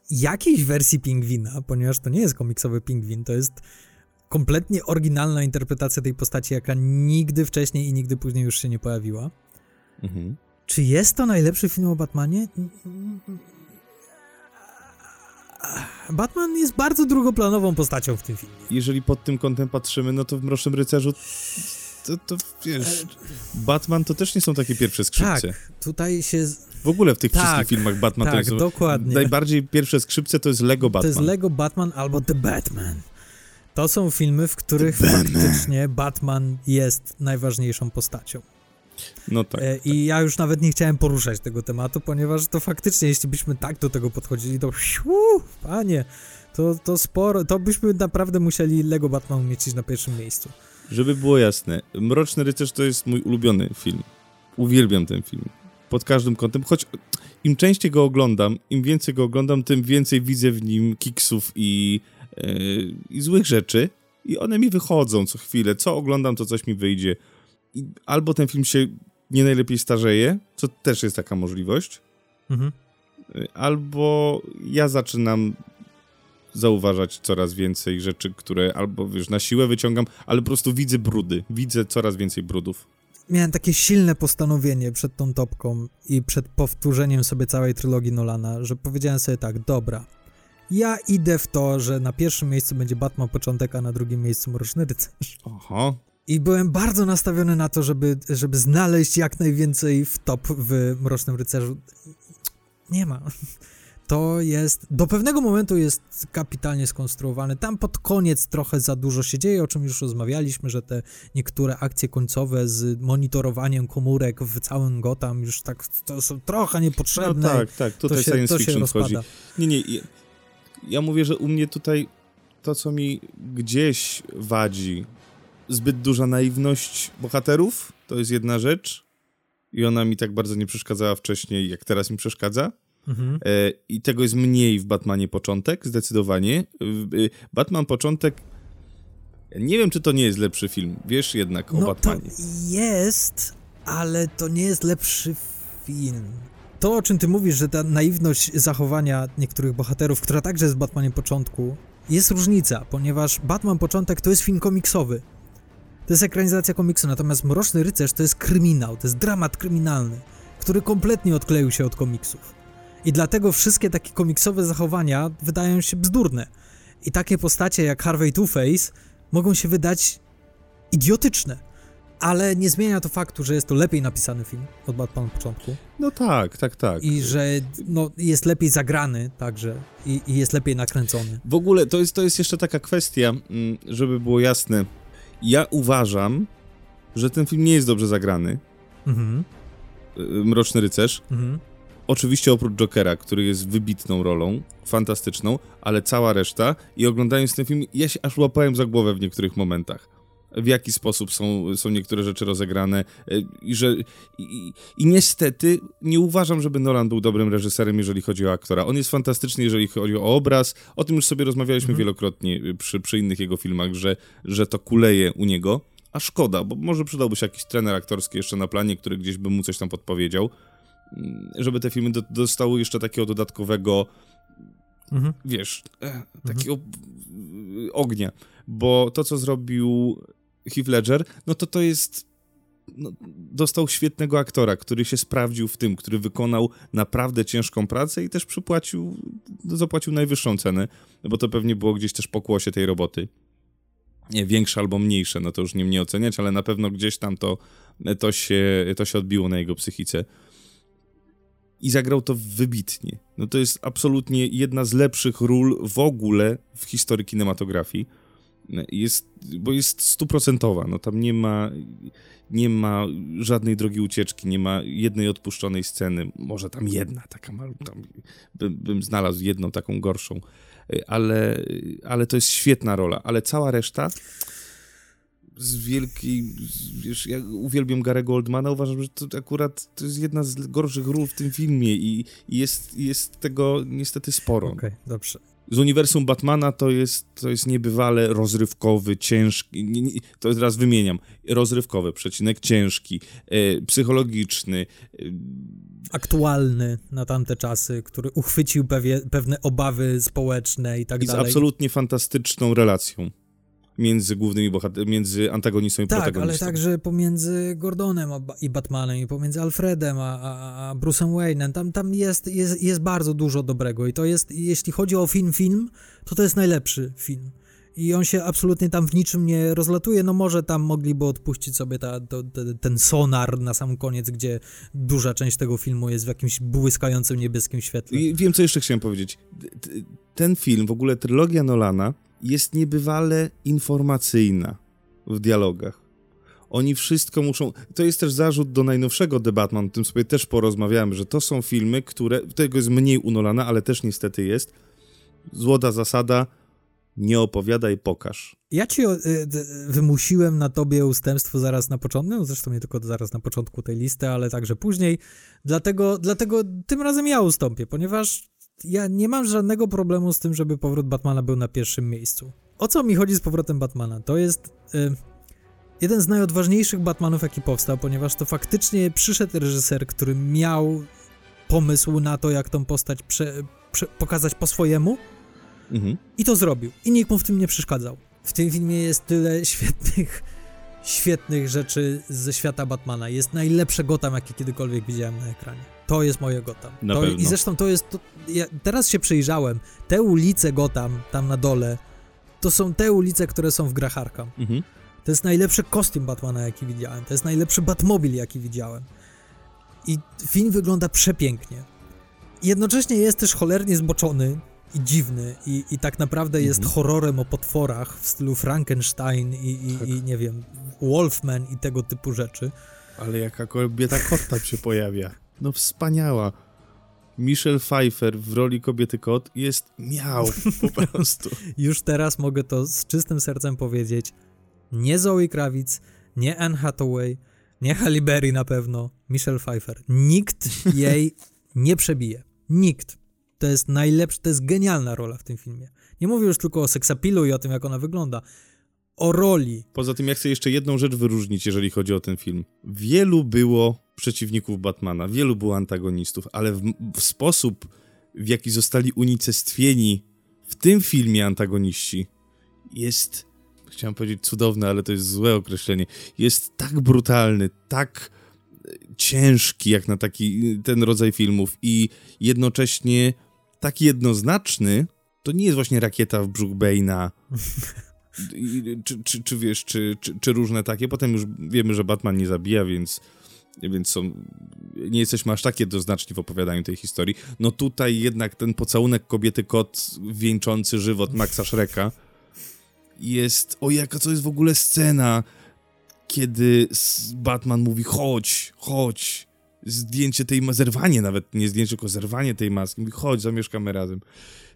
jakiejś wersji pingwina, ponieważ to nie jest komiksowy pingwin, to jest kompletnie oryginalna interpretacja tej postaci, jaka nigdy wcześniej i nigdy później już się nie pojawiła. Mhm. Czy jest to najlepszy film o Batmanie? Batman jest bardzo drugoplanową postacią w tym filmie. Jeżeli pod tym kątem patrzymy, no to w Mrocznym Rycerzu to, to wiesz, Batman to też nie są takie pierwsze skrzypce. Tak, tutaj się... W ogóle w tych tak, wszystkich filmach Batman tak, to jest... dokładnie. Najbardziej pierwsze skrzypce to jest Lego Batman. To jest Lego Batman albo The Batman. To są filmy, w których faktycznie Batman jest najważniejszą postacią. No tak, e, I tak. ja już nawet nie chciałem poruszać tego tematu, ponieważ to faktycznie, jeśli byśmy tak do tego podchodzili, to uu, panie, to, to sporo, to byśmy naprawdę musieli Lego Batman umieścić na pierwszym miejscu. Żeby było jasne, Mroczny Rycerz to jest mój ulubiony film. Uwielbiam ten film. Pod każdym kątem, choć im częściej go oglądam, im więcej go oglądam, tym więcej widzę w nim kiksów i i złych rzeczy i one mi wychodzą co chwilę. Co oglądam, to coś mi wyjdzie. I albo ten film się nie najlepiej starzeje, co też jest taka możliwość, mhm. albo ja zaczynam zauważać coraz więcej rzeczy, które albo wiesz, na siłę wyciągam, ale po prostu widzę brudy, widzę coraz więcej brudów. Miałem takie silne postanowienie przed tą topką i przed powtórzeniem sobie całej trylogii Nolana, że powiedziałem sobie tak, dobra, ja idę w to, że na pierwszym miejscu będzie Batman Początek, a na drugim miejscu Mroczny Rycerz. Aha. I byłem bardzo nastawiony na to, żeby, żeby znaleźć jak najwięcej w top w Mrocznym Rycerzu. Nie ma. To jest, do pewnego momentu jest kapitalnie skonstruowany. Tam pod koniec trochę za dużo się dzieje, o czym już rozmawialiśmy, że te niektóre akcje końcowe z monitorowaniem komórek w całym Gotham już tak, to są trochę niepotrzebne. No tak, tak, tutaj to się, science to się wchodzi. Nie, nie, ja mówię, że u mnie tutaj to, co mi gdzieś wadzi, zbyt duża naiwność bohaterów, to jest jedna rzecz i ona mi tak bardzo nie przeszkadzała wcześniej, jak teraz mi przeszkadza. Mhm. E, I tego jest mniej w Batmanie początek, zdecydowanie. E, Batman początek. Nie wiem, czy to nie jest lepszy film, wiesz jednak o no Batmanie. To jest, ale to nie jest lepszy film to, o czym ty mówisz, że ta naiwność zachowania niektórych bohaterów, która także jest w Batmanie początku, jest różnica, ponieważ Batman początek to jest film komiksowy. To jest ekranizacja komiksu, natomiast Mroczny Rycerz to jest kryminał, to jest dramat kryminalny, który kompletnie odkleił się od komiksów. I dlatego wszystkie takie komiksowe zachowania wydają się bzdurne. I takie postacie jak Harvey Two-Face mogą się wydać idiotyczne ale nie zmienia to faktu, że jest to lepiej napisany film od Batman początku. No tak, tak, tak. I że no, jest lepiej zagrany także i, i jest lepiej nakręcony. W ogóle to jest, to jest jeszcze taka kwestia, mm, żeby było jasne. Ja uważam, że ten film nie jest dobrze zagrany. Mhm. Y, Mroczny Rycerz. Mhm. Oczywiście oprócz Jokera, który jest wybitną rolą, fantastyczną, ale cała reszta i oglądając ten film, ja się aż łapałem za głowę w niektórych momentach w jaki sposób są, są niektóre rzeczy rozegrane e, i że i, i, niestety nie uważam, żeby Nolan był dobrym reżyserem, jeżeli chodzi o aktora. On jest fantastyczny, jeżeli chodzi o obraz. O tym już sobie rozmawialiśmy mhm. wielokrotnie przy, przy innych jego filmach, że, że to kuleje u niego. A szkoda, bo może przydałby się jakiś trener aktorski jeszcze na planie, który gdzieś by mu coś tam podpowiedział, mm, żeby te filmy do, dostały jeszcze takiego dodatkowego, mhm. wiesz, e, takiego mhm. ognia. Bo to, co zrobił Heath Ledger, no to to jest no, dostał świetnego aktora, który się sprawdził w tym, który wykonał naprawdę ciężką pracę i też przypłacił, zapłacił najwyższą cenę, bo to pewnie było gdzieś też pokłosie tej roboty. nie, większe albo mniejsze, no to już nie mnie oceniać, ale na pewno gdzieś tam to, to, się, to się odbiło na jego psychice. I zagrał to wybitnie. No to jest absolutnie jedna z lepszych ról w ogóle w historii kinematografii. Jest, bo jest stuprocentowa, no tam nie ma, nie ma żadnej drogi ucieczki, nie ma jednej odpuszczonej sceny, może tam jedna taka, tam bym, bym znalazł jedną taką gorszą, ale, ale to jest świetna rola, ale cała reszta z wielkiej, wiesz, ja uwielbiam Garego Oldmana, uważam, że to akurat to jest jedna z gorszych ról w tym filmie i, i jest, jest tego niestety sporo. Okej, okay, dobrze z uniwersum Batmana to jest, to jest niebywale rozrywkowy, ciężki, nie, nie, to teraz wymieniam, rozrywkowy, przecinek ciężki, e, psychologiczny. E, Aktualny na tamte czasy, który uchwycił pewie, pewne obawy społeczne i tak I dalej. z absolutnie fantastyczną relacją między głównymi bohaterami, między antagonistą i tak, protagonistą. Tak, ale także pomiędzy Gordonem i Batmanem i pomiędzy Alfredem a, a, a Bruce'em Wayne'em. Tam, tam jest, jest, jest bardzo dużo dobrego i to jest, jeśli chodzi o film, film, to to jest najlepszy film. I on się absolutnie tam w niczym nie rozlatuje. No może tam mogliby odpuścić sobie ta, to, ten sonar na sam koniec, gdzie duża część tego filmu jest w jakimś błyskającym niebieskim świetle. I wiem, co jeszcze chciałem powiedzieć. Ten film, w ogóle trylogia Nolana, jest niebywale informacyjna w dialogach. Oni wszystko muszą. To jest też zarzut do najnowszego The Batman, o tym sobie też porozmawiałem, że to są filmy, które. Tego jest mniej unolana, ale też niestety jest. Złota zasada. Nie opowiadaj, pokaż. Ja ci y, wymusiłem na tobie ustępstwo zaraz na początku, no zresztą nie tylko zaraz na początku tej listy, ale także później. Dlatego, dlatego tym razem ja ustąpię, ponieważ ja nie mam żadnego problemu z tym, żeby powrót Batmana był na pierwszym miejscu. O co mi chodzi z powrotem Batmana? To jest y, jeden z najodważniejszych Batmanów, jaki powstał, ponieważ to faktycznie przyszedł reżyser, który miał pomysł na to, jak tą postać prze, prze, pokazać po swojemu mhm. i to zrobił. I nikt mu w tym nie przeszkadzał. W tym filmie jest tyle świetnych świetnych rzeczy ze świata Batmana. Jest najlepsze Gotham, jakie kiedykolwiek widziałem na ekranie. To jest moje Gotham. Na to, I zresztą to jest. To, ja teraz się przyjrzałem. Te ulice Gotham, tam na dole, to są te ulice, które są w grach Arkham. Mhm. To jest najlepszy kostium Batmana, jaki widziałem. To jest najlepszy Batmobil, jaki widziałem. I film wygląda przepięknie. Jednocześnie jest też cholernie zboczony i dziwny i, i tak naprawdę jest mhm. horrorem o potworach w stylu Frankenstein i, i, tak. i, nie wiem, Wolfman i tego typu rzeczy. Ale jaka kobieta kot tam się pojawia. No wspaniała. Michelle Pfeiffer w roli kobiety kot jest miał po prostu. Już teraz mogę to z czystym sercem powiedzieć. Nie Zoe Krawic, nie Anne Hathaway, nie Halle Berry na pewno, Michelle Pfeiffer. Nikt jej nie przebije. Nikt. To jest najlepszy, to jest genialna rola w tym filmie. Nie mówię już tylko o seksapilu i o tym, jak ona wygląda. O roli. Poza tym, ja chcę jeszcze jedną rzecz wyróżnić, jeżeli chodzi o ten film. Wielu było przeciwników Batmana, wielu było antagonistów, ale w, w sposób, w jaki zostali unicestwieni w tym filmie antagoniści, jest, chciałem powiedzieć cudowne, ale to jest złe określenie, jest tak brutalny, tak ciężki jak na taki ten rodzaj filmów i jednocześnie taki jednoznaczny, to nie jest właśnie rakieta w brzuch Bane'a, czy, czy, czy wiesz, czy, czy, czy, różne takie. Potem już wiemy, że Batman nie zabija, więc, więc są, nie jesteśmy aż tak jednoznaczni w opowiadaniu tej historii. No tutaj jednak ten pocałunek kobiety kot wieńczący żywot Maxa Shreka jest, o jaka to jest w ogóle scena, kiedy Batman mówi chodź, chodź, zdjęcie tej, zerwanie nawet, nie zdjęcie, tylko zerwanie tej maski, mówi chodź, zamieszkamy razem.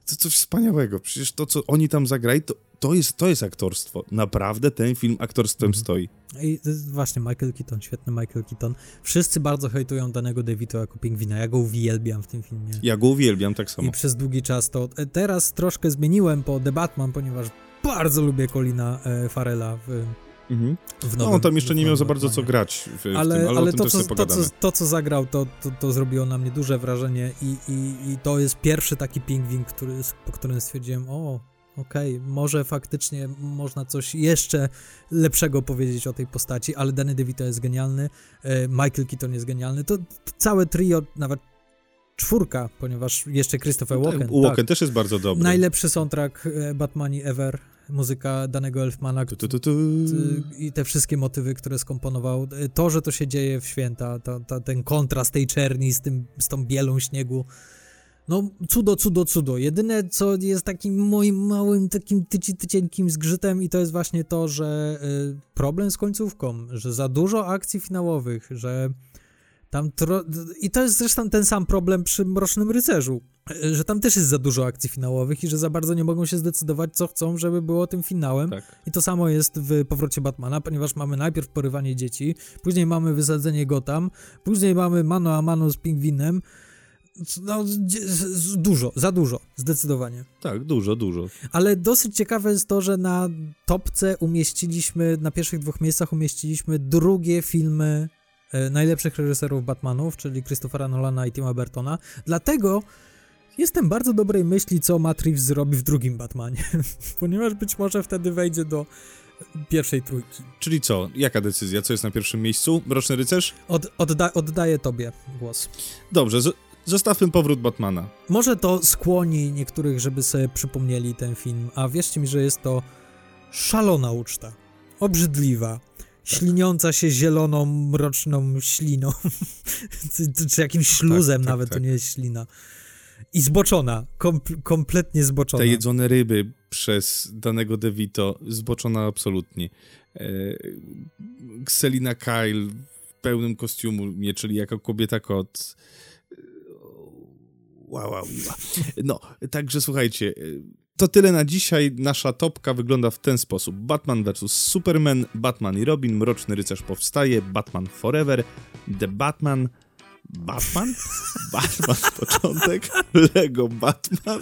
To coś wspaniałego, przecież to, co oni tam zagrali, to, to, jest, to jest aktorstwo. Naprawdę ten film aktorstwem mhm. stoi. I właśnie Michael Keaton, świetny Michael Keaton. Wszyscy bardzo hejtują danego DeVito jako pingwina. Ja go uwielbiam w tym filmie. Ja go uwielbiam tak samo. I przez długi czas to. E, teraz troszkę zmieniłem po The Batman, ponieważ bardzo lubię Colina e, Farela w Mhm. no, on tam jeszcze nie miał za bardzo co grać w, ale, w tym, ale, ale to, co, to, co, to, co zagrał, to, to, to, zrobiło na mnie duże wrażenie i, i, i to jest pierwszy taki pingwin, który, po którym stwierdziłem, o, okej, okay, może faktycznie można coś jeszcze lepszego powiedzieć o tej postaci, ale Danny DeVito jest genialny, e, Michael Keaton jest genialny, to, to całe trio, nawet czwórka, ponieważ jeszcze Christopher Walken. Walken tak. też jest bardzo dobry. Najlepszy soundtrack e, Batmani ever, muzyka danego Elfmana tu, tu, tu, i te wszystkie motywy, które skomponował. E, to, że to się dzieje w święta, ten kontrast tej czerni z, tym, z tą bielą śniegu, no, cudo, cudo, cudo. Jedyne, co jest takim moim małym, takim tyci, tycienkim zgrzytem i to jest właśnie to, że y, problem z końcówką, że za dużo akcji finałowych, że tam tro... I to jest zresztą ten sam problem przy Mrocznym Rycerzu, że tam też jest za dużo akcji finałowych i że za bardzo nie mogą się zdecydować, co chcą, żeby było tym finałem. Tak. I to samo jest w Powrocie Batmana, ponieważ mamy najpierw porywanie dzieci, później mamy wysadzenie Gotham, później mamy mano a mano z pingwinem, no, dużo, za dużo, zdecydowanie. Tak, dużo, dużo. Ale dosyć ciekawe jest to, że na topce umieściliśmy, na pierwszych dwóch miejscach umieściliśmy drugie filmy najlepszych reżyserów Batmanów, czyli Christophera Nolana i Tima Burtona. Dlatego jestem bardzo dobrej myśli, co Matt Reeves zrobi w drugim Batmanie, ponieważ być może wtedy wejdzie do pierwszej trójki. Czyli co? Jaka decyzja? Co jest na pierwszym miejscu? Mroczny Rycerz? Od, odda oddaję tobie głos. Dobrze, Zostawmy powrót Batmana. Może to skłoni niektórych, żeby sobie przypomnieli ten film, a wierzcie mi, że jest to szalona uczta. Obrzydliwa. Śliniąca się zieloną, mroczną śliną. czy, jakimś tak, śluzem tak, nawet, tak, to nie jest ślina. I zboczona. Kom kompletnie zboczona. Te jedzone ryby przez danego DeVito, zboczona absolutnie. E, Selina Kyle w pełnym kostiumie, czyli jako kobieta kot wow, wow, wow. No, także słuchajcie, to tyle na dzisiaj. Nasza topka wygląda w ten sposób. Batman vs. Superman, Batman i Robin, Mroczny Rycerz powstaje, Batman Forever, The Batman, Batman? Batman początek, Lego Batman.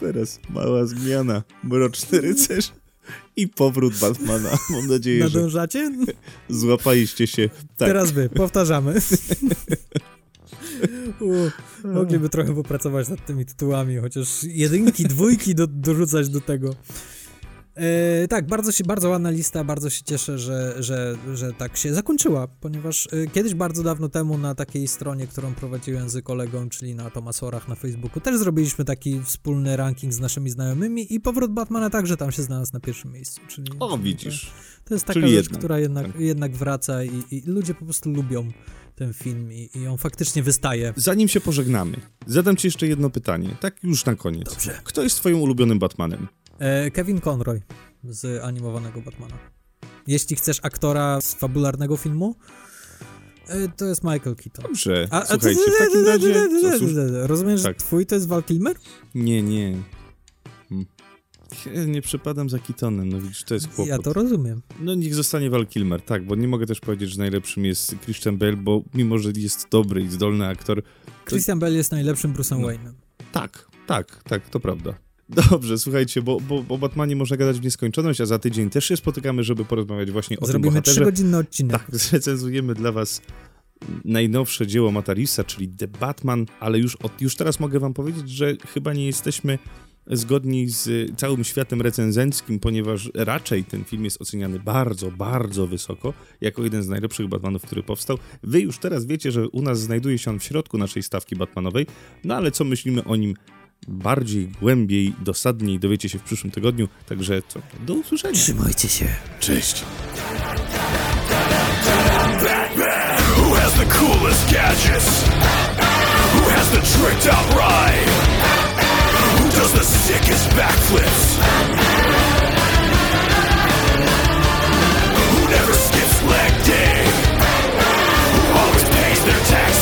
Teraz mała zmiana, Mroczny Rycerz i powrót Batmana. Mam nadzieję, Nadążacie? że złapaliście się. Tak. Teraz wy, powtarzamy. mogliby trochę popracować nad tymi tytułami, chociaż jedynki, dwójki do, dorzucać do tego. E, tak, bardzo się, bardzo ładna lista, bardzo się cieszę, że, że, że tak się zakończyła, ponieważ e, kiedyś bardzo dawno temu na takiej stronie, którą prowadziłem z kolegą, czyli na Tomasorach na Facebooku, też zrobiliśmy taki wspólny ranking z naszymi znajomymi i powrót Batmana także tam się znalazł na pierwszym miejscu. Czyli, o, widzisz. To, to jest taka czyli rzecz, jednak. która jednak, tak. jednak wraca i, i ludzie po prostu lubią ten film i, i, on faktycznie wystaje. Zanim się pożegnamy, zadam ci jeszcze jedno pytanie, tak już na koniec. Dobrze. Kto jest twoim ulubionym Batmanem? E, Kevin Conroy z animowanego Batmana. Jeśli chcesz aktora z fabularnego filmu, e, to jest Michael Keaton. Dobrze, a, słuchajcie, w takim razie... Rozumiesz, że twój to jest Val Kilmer? Nie, nie. Ja nie przepadam za Kitonem, no widzisz, to jest kłopot. Ja to rozumiem. No niech zostanie Val Kilmer, tak, bo nie mogę też powiedzieć, że najlepszym jest Christian Bale, bo mimo, że jest dobry i zdolny aktor... To... Christian Bale jest najlepszym Bruce'em no, Wayne'em. Tak, tak, tak, to prawda. Dobrze, słuchajcie, bo, bo o Batmanie można gadać w nieskończoność, a za tydzień też się spotykamy, żeby porozmawiać właśnie o Zrobimy tym bohaterze. Zrobimy trzygodzinny odcinek. Tak, zrecenzujemy dla was najnowsze dzieło Matarisa, czyli The Batman, ale już, od, już teraz mogę wam powiedzieć, że chyba nie jesteśmy zgodni z całym światem recenzenckim, ponieważ raczej ten film jest oceniany bardzo, bardzo wysoko, jako jeden z najlepszych Batmanów, który powstał. Wy już teraz wiecie, że u nas znajduje się on w środku naszej stawki Batmanowej, no ale co myślimy o nim bardziej, głębiej, dosadniej dowiecie się w przyszłym tygodniu, także co, do usłyszenia. Trzymajcie się. Cześć. Batman, who has the coolest gadgets? Who has the tricked out ride? does the sickest backflips. Who never skips leg day. Who always pays their taxes.